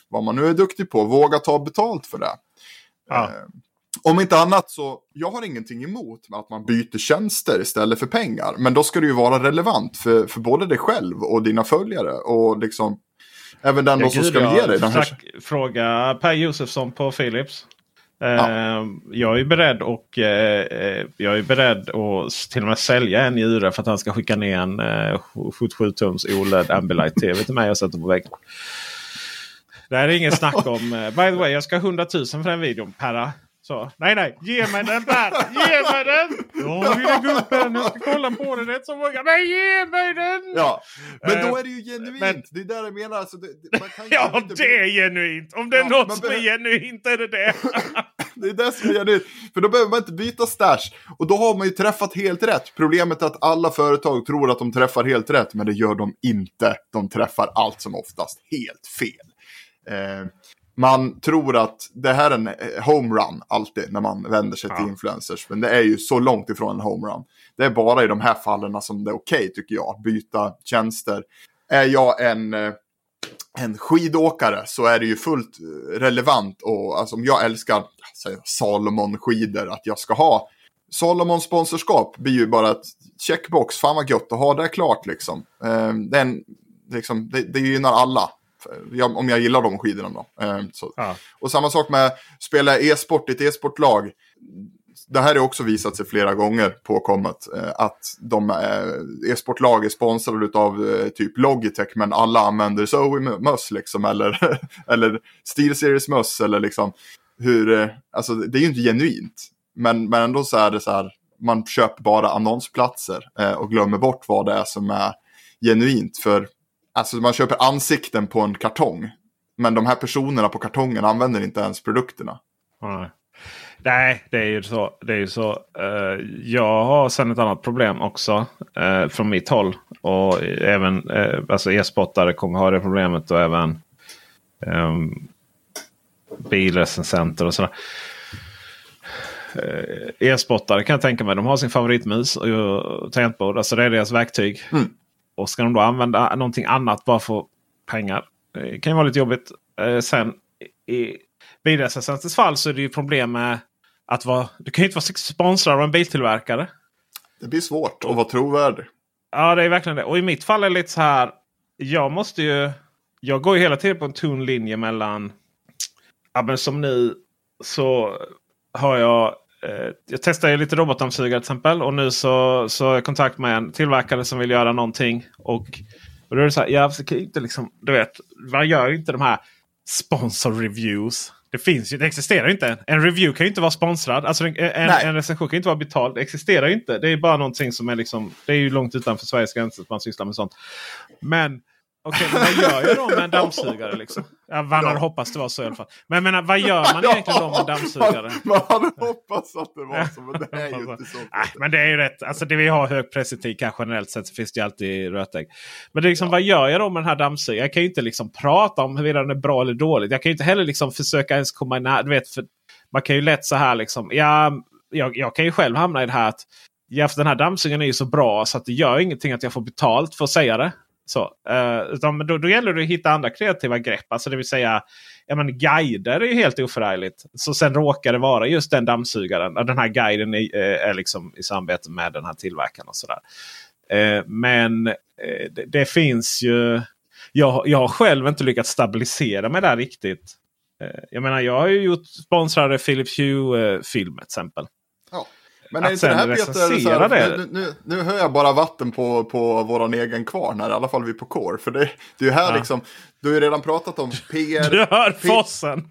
vad man nu är duktig på. Våga ta betalt för det. Ja. Eh, om inte annat så, jag har ingenting emot att man byter tjänster istället för pengar. Men då ska det ju vara relevant för, för både dig själv och dina följare. Och liksom, även den ja, som ska jag, ge dig den här... Fråga Per Josefsson på Philips. Eh, ja. Jag är beredd och eh, jag är beredd att till och med sälja en njure för att han ska skicka ner en 77 tums OLED Ambilight TV till mig och sätta på väggen. Det här är ingen snack om. Uh, by the way, jag ska ha 100 000 för den videon. Perra. Så. Nej, nej. Ge mig den Per! Ge mig den! Ja, lilla gubben. Jag ska kolla på den rätt så många. Men ge mig den! Ja, men då är det ju genuint. Men, det är där jag menar. Alltså, det, man kan ja, det är genuint. Om det är ja, något som är genuint är det det. det är det som är genuint. För då behöver man inte byta stash. Och då har man ju träffat helt rätt. Problemet är att alla företag tror att de träffar helt rätt. Men det gör de inte. De träffar allt som oftast helt fel. Eh, man tror att det här är en eh, homerun alltid när man vänder sig ja. till influencers. Men det är ju så långt ifrån en homerun. Det är bara i de här fallen som det är okej okay, tycker jag att byta tjänster. Är jag en, eh, en skidåkare så är det ju fullt relevant och alltså, om jag älskar Salomon skidor att jag ska ha Salomon sponsorskap blir ju bara ett checkbox. Fan vad gött att ha det klart liksom. Eh, det, en, liksom det, det gynnar alla jag, om jag gillar de skidorna då. Eh, ja. Och samma sak med spela e-sport i ett e-sportlag. Det här har också visat sig flera gånger påkommet. Eh, att de eh, e-sportlag är sponsrade av eh, typ Logitech men alla använder Zoe-möss liksom. Eller, eller SteelSeries-möss eller liksom. Hur, eh, alltså det är ju inte genuint. Men, men ändå så är det så här. Man köper bara annonsplatser eh, och glömmer bort vad det är som är genuint. För Alltså man köper ansikten på en kartong. Men de här personerna på kartongen använder inte ens produkterna. Nej, Nej det är ju så. Det är ju så. Uh, jag har sen ett annat problem också. Uh, från mitt håll. Och även uh, alltså e-spottare kommer ha det problemet. Och även um, bilrecensenter och sådär. E-spottare kan jag tänka mig. De har sin favoritmus och tangentbord. Alltså det är deras verktyg. Mm. Och ska de då använda någonting annat bara för pengar. Det kan ju vara lite jobbigt. Eh, sen i bilrecensentens fall så är det ju problem med att vara, du kan ju inte vara sponsrad av en biltillverkare. Det blir svårt att vara trovärdig. Ja, det är verkligen det. Och i mitt fall är det lite så här. Jag måste ju. Jag går ju hela tiden på en tunn linje mellan. Ja, men som nu så har jag eh, jag testar ju lite robotdammsugare till exempel. Och nu så, så är jag i kontakt med en tillverkare som vill göra någonting. Och, och då är det så här, jag kan inte liksom, du vet, man gör ju inte de här sponsor reviews. Det finns ju, det existerar inte. En review kan ju inte vara sponsrad. Alltså en, en, recension kan inte vara betald. Det existerar ju inte. Det är bara någonting som är liksom. Det är ju långt utanför Sveriges gränser att man sysslar med sånt. Men Okej, men vad gör jag då med en dammsugare? Liksom? Ja, man hade hoppats det var så i alla fall. Men menar, vad gör man egentligen då med en dammsugare? Man, man hade hoppats att det var så, men det är ju inte så. Nej, men det är ju rätt. Alltså det vi har hög pressetik generellt sett så finns det ju alltid rötägg. Men det är liksom, ja. vad gör jag då med den här dammsugaren? Jag kan ju inte liksom prata om huruvida den är bra eller dålig. Jag kan ju inte heller liksom försöka ens komma nära. Du vet, för man kan ju lätt så här liksom. Ja, jag, jag kan ju själv hamna i det här att ja, den här dammsugaren är ju så bra så att det gör ingenting att jag får betalt för att säga det. Så, eh, utan då, då gäller det att hitta andra kreativa grepp. Alltså det vill säga ja, men guider är ju helt oförargligt. Så sen råkar det vara just den dammsugaren. Den här guiden är, eh, är liksom i samarbete med den här tillverkaren. och sådär. Eh, men det, det, finns ju... Jag, jag har själv inte lyckats stabilisera mig där riktigt. Jag menar jag har ju gjort sponsrade Philips Hue-filmer till exempel. Men är inte det här Peter, så här, nu, nu, nu hör jag bara vatten på, på våran egen kvarn här, i alla fall vi på Core. För det, det är här ja. liksom, du har ju redan pratat om PR. Du hör fossen!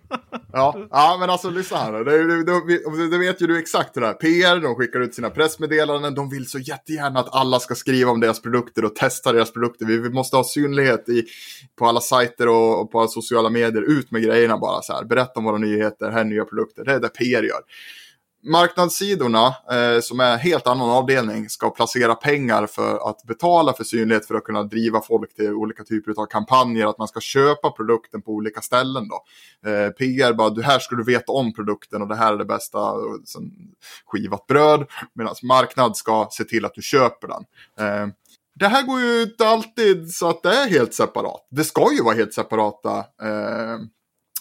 ja, ja, men alltså lyssna här. Det, det, vet ju du exakt hur det är. PR, de skickar ut sina pressmeddelanden, de vill så jättegärna att alla ska skriva om deras produkter och testa deras produkter. Vi, vi måste ha synlighet i, på alla sajter och, och på alla sociala medier. Ut med grejerna bara så här. Berätta om våra nyheter, här är nya produkter. Det är det PR gör marknadssidorna, eh, som är en helt annan avdelning, ska placera pengar för att betala för synlighet för att kunna driva folk till olika typer av kampanjer, att man ska köpa produkten på olika ställen. Då. Eh, PR bara, du här ska du veta om produkten och det här är det bästa, sen, skivat bröd, medan marknad ska se till att du köper den. Eh, det här går ju inte alltid så att det är helt separat. Det ska ju vara helt separata eh,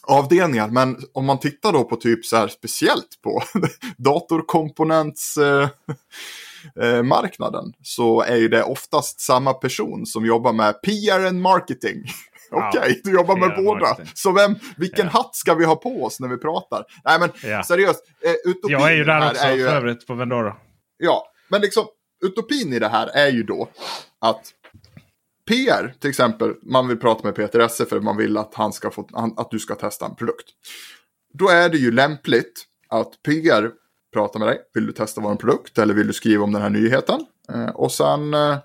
avdelningar. Men om man tittar då på typ så här speciellt på datorkomponentsmarknaden eh, så är ju det oftast samma person som jobbar med PR and marketing. Okej, okay, du jobbar med båda. Marketing. Så vem, vilken ja. hatt ska vi ha på oss när vi pratar? Nej men ja. seriöst, eh, utopin Jag är ju där också är ju, för övrigt på Vendora. Ja, men liksom utopin i det här är ju då att PR, till exempel, man vill prata med Peter Esse för man vill att, han ska få, att du ska testa en produkt. Då är det ju lämpligt att PR pratar med dig. Vill du testa vår produkt eller vill du skriva om den här nyheten? Eh, och sen eh,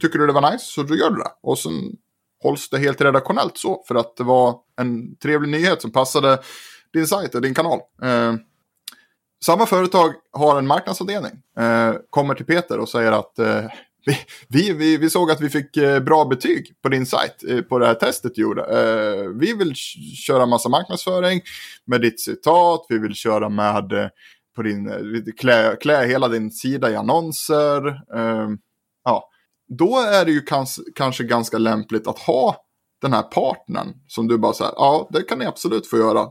tycker du det var nice så då gör du det. Och sen hålls det helt redaktionellt så för att det var en trevlig nyhet som passade din sajt och din kanal. Eh, samma företag har en marknadsavdelning. Eh, kommer till Peter och säger att eh, vi, vi, vi, såg att vi fick eh, bra betyg på din sajt eh, på det här testet du gjorde. Eh, vi vill köra massa marknadsföring med ditt citat. Vi vill köra med på din, klä, klä hela din sida i annonser. Ja, då är det ju kanske, kanske ganska lämpligt att ha den här partnern som du bara säger, ja det kan ni absolut få göra,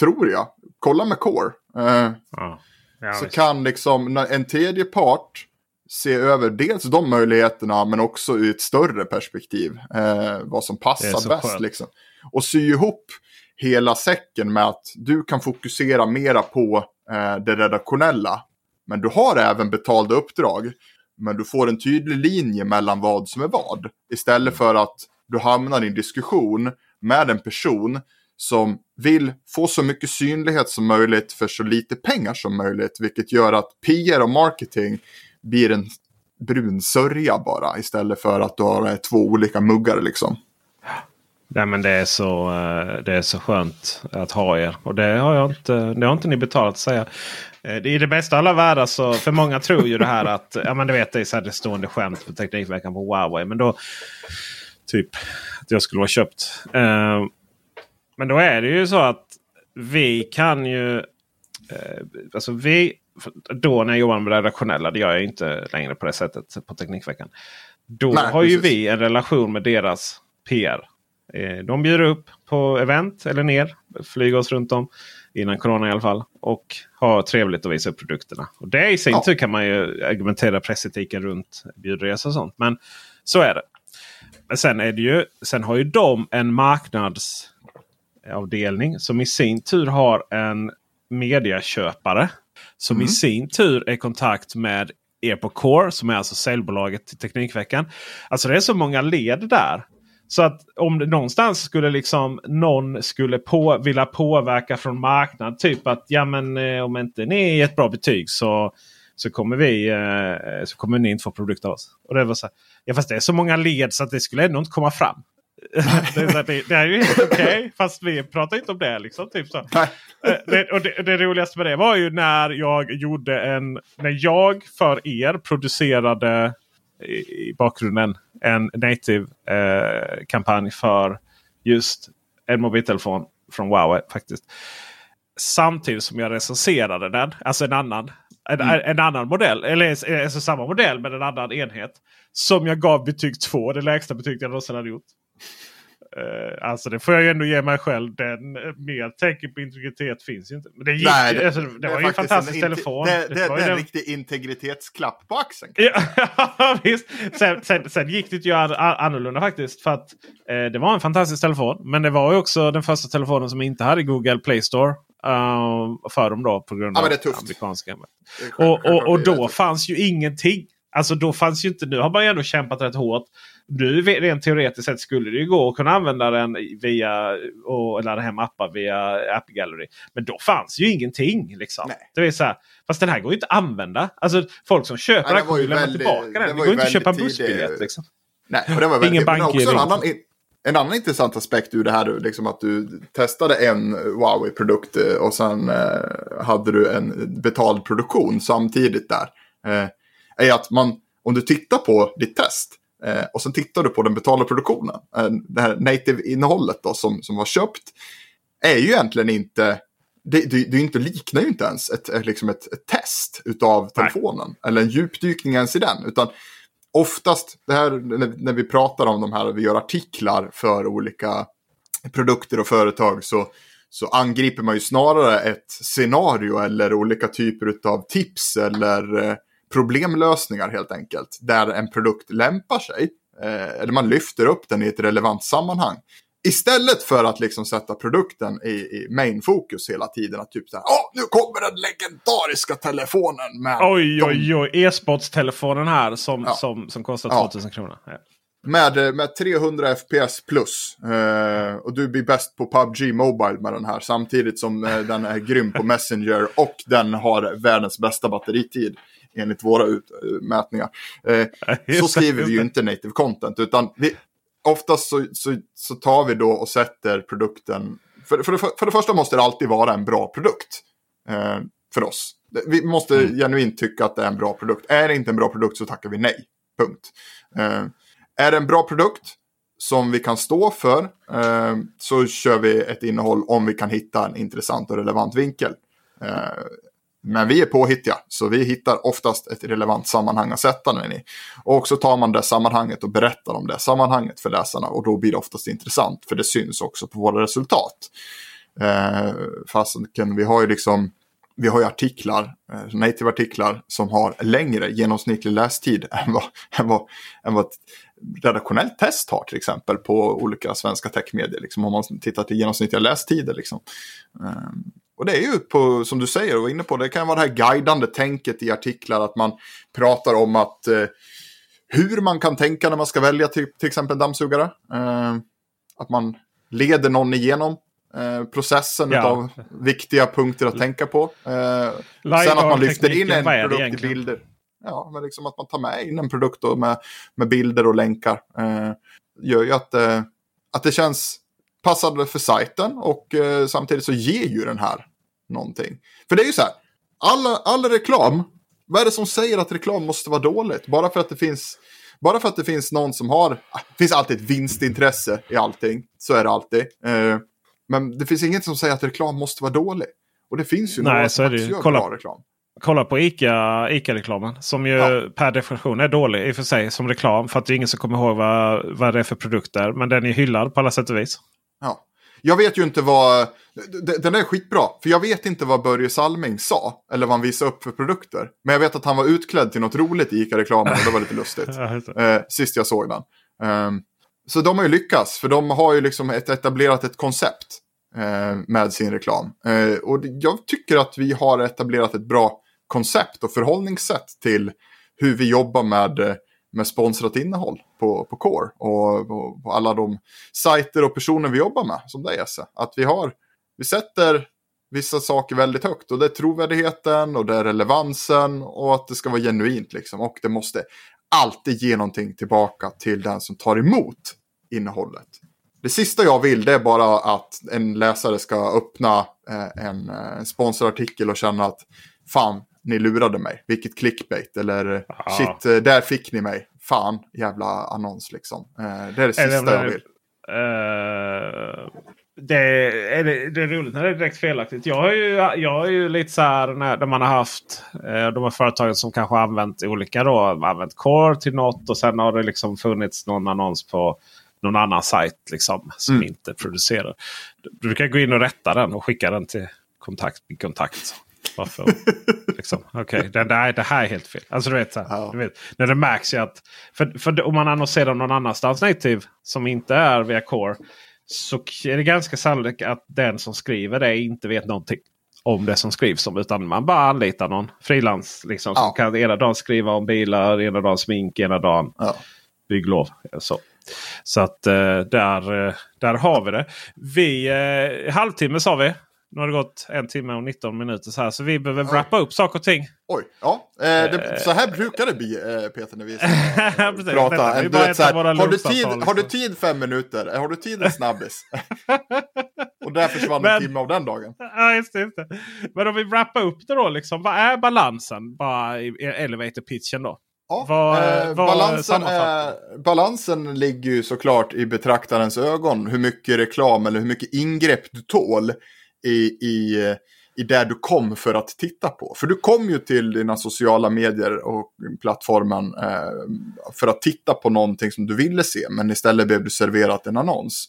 tror jag. Kolla med Core. Ja. Ja, så kan liksom en tredje part se över dels de möjligheterna men också ur ett större perspektiv. Eh, vad som passar bäst liksom. Och sy ihop hela säcken med att du kan fokusera mera på eh, det redaktionella. Men du har även betalda uppdrag. Men du får en tydlig linje mellan vad som är vad. Istället för att du hamnar i en diskussion med en person som vill få så mycket synlighet som möjligt för så lite pengar som möjligt. Vilket gör att PR och marketing blir en brun sörja bara istället för att du har två olika muggar liksom. Nej, men det, är så, eh, det är så skönt att ha er. Och det har, jag inte, det har inte ni betalat att säga. Eh, det är det bästa av alla världar. Så för många tror ju det här att ja, men du vet, det är så här det stående skämt på Teknikveckan på Huawei. Men då typ att jag skulle ha köpt. Uh, men då är det ju så att vi kan ju. Uh, alltså vi då när jag jobbar med det redaktionella, det gör jag inte längre på det sättet på Teknikveckan. Då Nej, har precis. ju vi en relation med deras PR. Eh, de bjuder upp på event eller ner, flyger oss runt om. Innan corona i alla fall. Och har trevligt att visa upp produkterna. Och det i sin ja. tur kan man ju argumentera pressetiken runt bjudresor och sånt. Men så är det. Men sen, är det ju, sen har ju de en marknadsavdelning som i sin tur har en mediaköpare Som mm. i sin tur är i kontakt med er på Core som är alltså säljbolaget till Teknikveckan. Alltså det är så många led där. Så att om det någonstans skulle liksom någon skulle på, vilja påverka från marknad. Typ att ja men eh, om inte ni ger ett bra betyg så, så kommer vi eh, så kommer ni inte få produkt av oss. Och det var så här, ja fast det är så många led så att det skulle ändå inte komma fram. det, det, det, är ju helt okej. Okay, fast vi pratar inte om det. Liksom, typ så. Eh, det, och det, det, roligaste med det var ju när jag gjorde en... När jag för er producerade i, i bakgrunden en native-kampanj eh, för just en mobiltelefon från Huawei. faktiskt. Samtidigt som jag recenserade den. Alltså en annan. En, mm. en annan modell. Eller alltså samma modell men en annan enhet. Som jag gav betyg 2. Det lägsta betyget jag någonsin hade gjort. Uh, alltså det får jag ju ändå ge mig själv. Den uh, mer tänker på integritet finns ju inte. Men det, gick, Nej, det, alltså, det, det var ju en fantastisk en telefon. Det, det, det, det är en den... riktig integritetsklapp på axeln. ja, visst. Sen, sen, sen, gick det ju annorlunda faktiskt. För att uh, det var en fantastisk telefon. Men det var ju också den första telefonen som inte hade Google Play Store. Uh, för dem då på grund av ja, amerikanska. Och, och, och då fanns ju ingenting. Alltså då fanns ju inte, nu har man ju ändå kämpat rätt hårt nu rent teoretiskt sett skulle det ju gå att kunna använda den via och ladda hem appar via App Gallery. Men då fanns ju ingenting. Liksom. Det är så här, fast den här går ju inte att använda. Alltså folk som köper den kommer ju lämna tillbaka den. Det går ju inte att köpa en bussbiljett. Liksom. Nej, och det var väldigt, Ingen bank också en annan, en annan intressant aspekt ur det här, liksom att du testade en Huawei-produkt eh, och sen eh, hade du en betald produktion samtidigt där. Eh, är att man, om du tittar på ditt test, Eh, och sen tittar du på den betalda produktionen. Eh, det här native-innehållet då som, som var köpt är ju egentligen inte det, det, det inte, liknar ju inte ens ett, liksom ett, ett test utav telefonen. Nej. Eller en djupdykning ens i den. Utan oftast, det här, när, när, vi pratar om de här, vi gör artiklar för olika produkter och företag så, så angriper man ju snarare ett scenario eller olika typer av tips eller eh, problemlösningar helt enkelt. Där en produkt lämpar sig. Eh, eller man lyfter upp den i ett relevant sammanhang. Istället för att liksom sätta produkten i, i main fokus hela tiden. Att typ så här, Åh, nu kommer den legendariska telefonen med... Oj, oj, oj. E-sportstelefonen här som, ja. som, som kostar 2000 ja. kronor. Ja. Med, med 300 FPS plus. Eh, och du blir bäst på PubG Mobile med den här. Samtidigt som eh, den är grym på Messenger. Och den har världens bästa batteritid enligt våra utmätningar. Eh, så skriver vi ju inte native content, utan vi, oftast så, så, så, tar vi då och sätter produkten... För, för, det, för det första måste det alltid vara en bra produkt eh, för oss. Vi måste mm. genuint tycka att det är en bra produkt. Är det inte en bra produkt så tackar vi nej. Punkt. Eh, är det en bra produkt som vi kan stå för eh, så kör vi ett innehåll om vi kan hitta en intressant och relevant vinkel. Men vi är påhittiga, så vi hittar oftast ett relevant sammanhang att sätta den i. Och så tar man det sammanhanget och berättar om det sammanhanget för läsarna och då blir det oftast intressant för det syns också på våra resultat. Eh, fastän vi har ju liksom vi har ju artiklar, eh, native-artiklar som har längre genomsnittlig lästid än vad, än vad, än vad ett redaktionellt test har till exempel på olika svenska techmedier. Liksom, om man tittar till genomsnittliga lästider. Liksom. Eh, och det är ju på, som du säger och var inne på, det kan vara det här guidande tänket i artiklar att man pratar om att eh, hur man kan tänka när man ska välja till, till exempel dammsugare. Eh, att man leder någon igenom eh, processen ja. av viktiga punkter att tänka på. Eh, sen att man lyfter in en produkt i bilder. Ja, men liksom att man tar med in en produkt med, med bilder och länkar. Eh, gör ju att, eh, att det känns passande för sajten och eh, samtidigt så ger ju den här någonting. För det är ju så här, all, all reklam, vad är det som säger att reklam måste vara dåligt? Bara för att det finns, bara för att det finns någon som har, ah, det finns alltid ett vinstintresse i allting, så är det alltid. Eh, men det finns inget som säger att reklam måste vara dålig. Och det finns ju Nej, några som faktiskt gör kolla, bra reklam. Kolla på ICA-reklamen. Ica som ju ja. per definition är dålig i och för sig som reklam. För att det är ingen som kommer ihåg vad, vad det är för produkter. Men den är hyllad på alla sätt och vis. Ja. Jag vet ju inte vad... Den är skitbra. För jag vet inte vad Börje Salming sa. Eller vad han visade upp för produkter. Men jag vet att han var utklädd till något roligt i ICA-reklamen. Och det var lite lustigt. eh, sist jag såg den. Um, så de har ju lyckats. För de har ju liksom ett, etablerat ett koncept. eh, med sin reklam. Eh, och jag tycker att vi har etablerat ett bra koncept och förhållningssätt till hur vi jobbar med, eh, med sponsrat innehåll på, på Core och, och på alla de sajter och personer vi jobbar med som dig, Esse. Att vi har, vi sätter vissa saker väldigt högt och det är trovärdigheten och det är relevansen och att det ska vara genuint liksom. Och det måste alltid ge någonting tillbaka till den som tar emot innehållet. Det sista jag vill det är bara att en läsare ska öppna eh, en, eh, en sponsorartikel och känna att fan, ni lurade mig. Vilket clickbait. Eller ah. shit, eh, där fick ni mig. Fan, jävla annons liksom. Det är det sista det, jag vill. Uh, det, är, det, det är roligt när det är direkt felaktigt. Jag har ju, jag har ju lite så här när, när man har haft eh, de här företagen som kanske använt olika då. Använt Core till något och sen har det liksom funnits någon annons på någon annan sajt liksom, som mm. inte producerar. Du kan gå in och rätta den och skicka den till kontakt. kontakt. Varför? liksom, okay. det, det, här, det här är helt fel. Alltså du vet, så här, ja. du vet när det märks ju att... För, för om man annonserar någon annanstans native som inte är via Core. Så är det ganska sannolikt att den som skriver det inte vet någonting om det som skrivs om. Utan man bara anlitar någon frilans. Liksom, ja. Som kan ena dagen skriva om bilar, ena dagen smink, ena dagen ja. bygglov. Så. Så att eh, där, eh, där har vi det. Vi, eh, halvtimme sa vi. Nu har det gått en timme och 19 minuter så här. Så vi behöver wrappa upp saker och ting. Oj, ja. Eh, det, så här brukar det bli eh, Peter när vi eh, pratar. Du vet, så här, har, du tid, har du tid fem minuter? Har du tid en snabbis? och där försvann Men, en timme av den dagen. Ja, just det, just det. Men om vi wrappar upp det då. Liksom, vad är balansen bara i elevator pitchen då? Ja, vad, eh, balansen, är, balansen ligger ju såklart i betraktarens ögon. Hur mycket reklam eller hur mycket ingrepp du tål i, i, i där du kom för att titta på. För du kom ju till dina sociala medier och plattformen eh, för att titta på någonting som du ville se. Men istället blev du serverat en annons.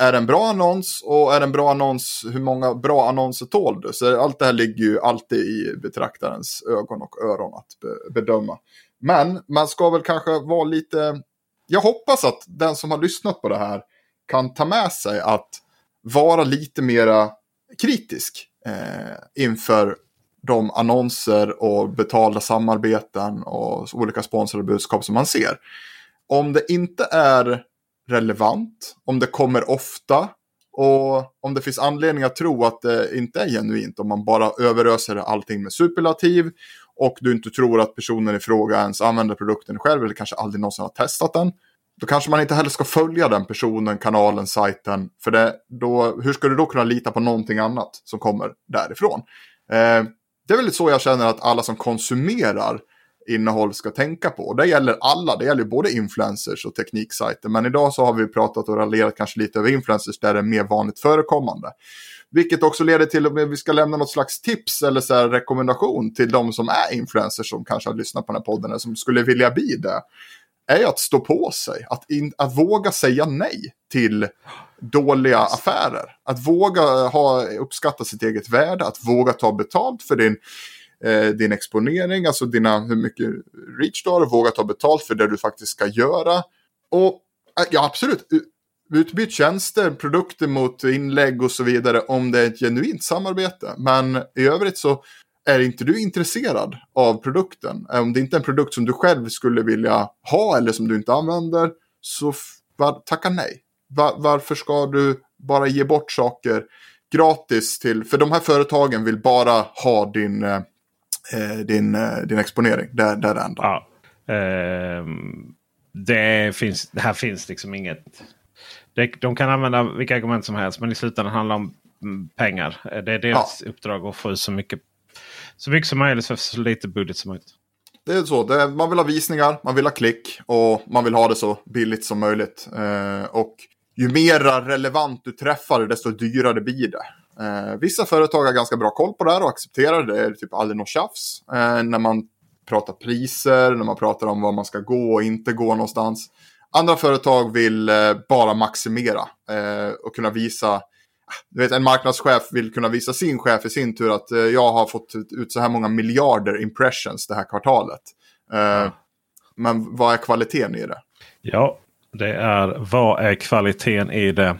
Är det en bra annons och är det en bra annons, hur många bra annonser tål du? Så allt det här ligger ju alltid i betraktarens ögon och öron att be bedöma. Men man ska väl kanske vara lite... Jag hoppas att den som har lyssnat på det här kan ta med sig att vara lite mera kritisk eh, inför de annonser och betalda samarbeten och olika sponsrade budskap som man ser. Om det inte är relevant, om det kommer ofta och om det finns anledning att tro att det inte är genuint, om man bara överöser allting med superlativ och du inte tror att personen i fråga ens använder produkten själv eller kanske aldrig någonsin har testat den. Då kanske man inte heller ska följa den personen, kanalen, sajten. För det, då, hur ska du då kunna lita på någonting annat som kommer därifrån? Eh, det är väl så jag känner att alla som konsumerar innehåll ska tänka på. Det gäller alla, det gäller både influencers och tekniksajter. Men idag så har vi pratat och raljerat kanske lite över influencers där det är mer vanligt förekommande. Vilket också leder till att vi ska lämna något slags tips eller så här rekommendation till de som är influencers som kanske har lyssnat på den här podden eller som skulle vilja bli det. Är att stå på sig, att, in, att våga säga nej till dåliga affärer. Att våga ha, uppskatta sitt eget värde, att våga ta betalt för din, eh, din exponering, alltså dina, hur mycket reach du har, våga ta betalt för det du faktiskt ska göra. Och eh, ja, absolut, utbyt tjänster, produkter mot inlägg och så vidare om det är ett genuint samarbete. Men i övrigt så är inte du intresserad av produkten, om det inte är en produkt som du själv skulle vilja ha eller som du inte använder, så var, tacka nej. Var, varför ska du bara ge bort saker gratis till, för de här företagen vill bara ha din, eh, din, eh, din exponering, det, det är det enda. Ja. Eh, det, finns, det här finns liksom inget det, de kan använda vilka argument som helst men i slutändan handlar det om pengar. Det är deras ja. uppdrag att få ut så mycket, så mycket som möjligt för så lite budget som möjligt. Det är så, det är, man vill ha visningar, man vill ha klick och man vill ha det så billigt som möjligt. Eh, och ju mer relevant du träffar desto dyrare blir det. Eh, vissa företag har ganska bra koll på det här och accepterar det. Det är typ aldrig något tjafs. Eh, när man pratar priser, när man pratar om var man ska gå och inte gå någonstans. Andra företag vill eh, bara maximera eh, och kunna visa du vet, en marknadschef vill kunna visa sin chef i sin tur att eh, jag har fått ut så här många miljarder impressions det här kvartalet. Mm. Men vad är kvaliteten i det? Ja, det är vad är kvaliteten i det?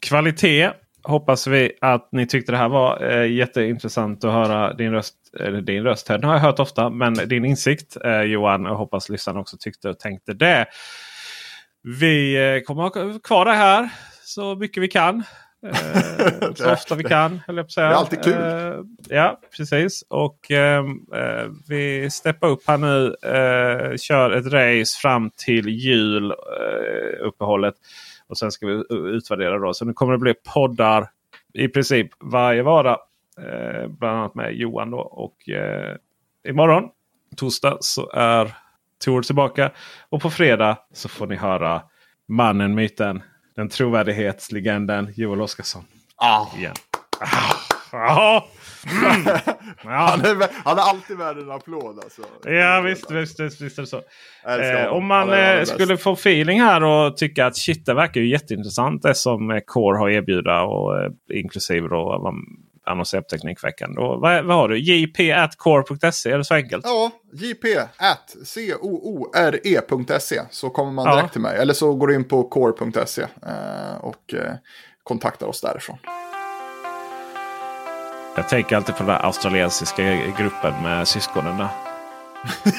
Kvalitet hoppas vi att ni tyckte det här var eh, jätteintressant att höra din röst. Eller din röst här. Den har jag hört ofta. Men din insikt eh, Johan. Jag hoppas lyssnarna också tyckte och tänkte det. Vi eh, kommer ha kvar det här så mycket vi kan. Eh, så ofta vi kan. Höll jag på säga. Det är alltid kul. Eh, ja, precis. Och ehm, eh, vi steppar upp här nu. Kör ett race fram till juluppehållet. och sen ska vi utvärdera då. Så nu kommer det bli poddar i princip varje vardag. Bland annat med Johan då. Och eh, imorgon, torsdag, så är Tor tillbaka. Och på fredag så får ni höra mannen, myten, den trovärdighetslegenden Joel Oscarsson. Ah. Igen. Ah. Ah. Mm. Han, är, han är alltid värd en applåd alltså. Ja visst, visst, visst, visst är det så. Eh, om man eh, skulle få feeling här och tycka att shit det verkar ju jätteintressant det som Core har erbjuda. Och, eh, inklusive då vad annonserar på Teknikveckan. Då, vad, vad har du? jp.core.se, är det så enkelt? Ja, jp at coore.se så kommer man Ja. direkt till mig. Eller så går du in på core.se eh, och eh, kontaktar oss därifrån. Jag tänker alltid på den där australiensiska gruppen med syskonen där.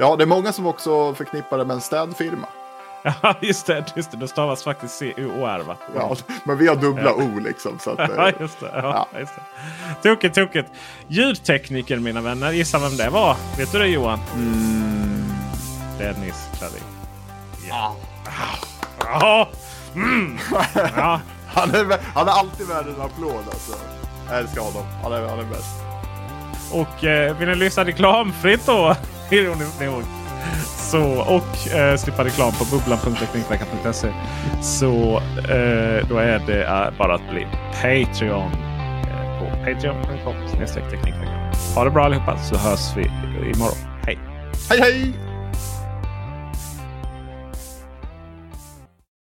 Ja, det är många som också förknippar det med en städfirma. Ja, just det. Just det. Det stavas faktiskt C-U-O-R va? Ja, men vi har dubbla O liksom. Så att, Ja, eh, just det. Ja, Just det. Tokigt, tokigt. Ljudtekniker mina vänner. Gissa vem det var? Vet du det Johan? mm, Dennis Klarin. Ja. Ja. Mm. ja. han, är, han är alltid värd en applåd alltså. Jag älskar honom. Han är, han är bäst. Och eh, vill ni lyssna reklamfritt då? Ironiskt nog. Så, och eh, slippa reklam på bubblan.teknikveckan.se. Så eh, då är det eh, bara att bli Patreon. Eh, på patreon.com. Ha det bra allihopa så hörs vi imorgon. Hej! Hej hej!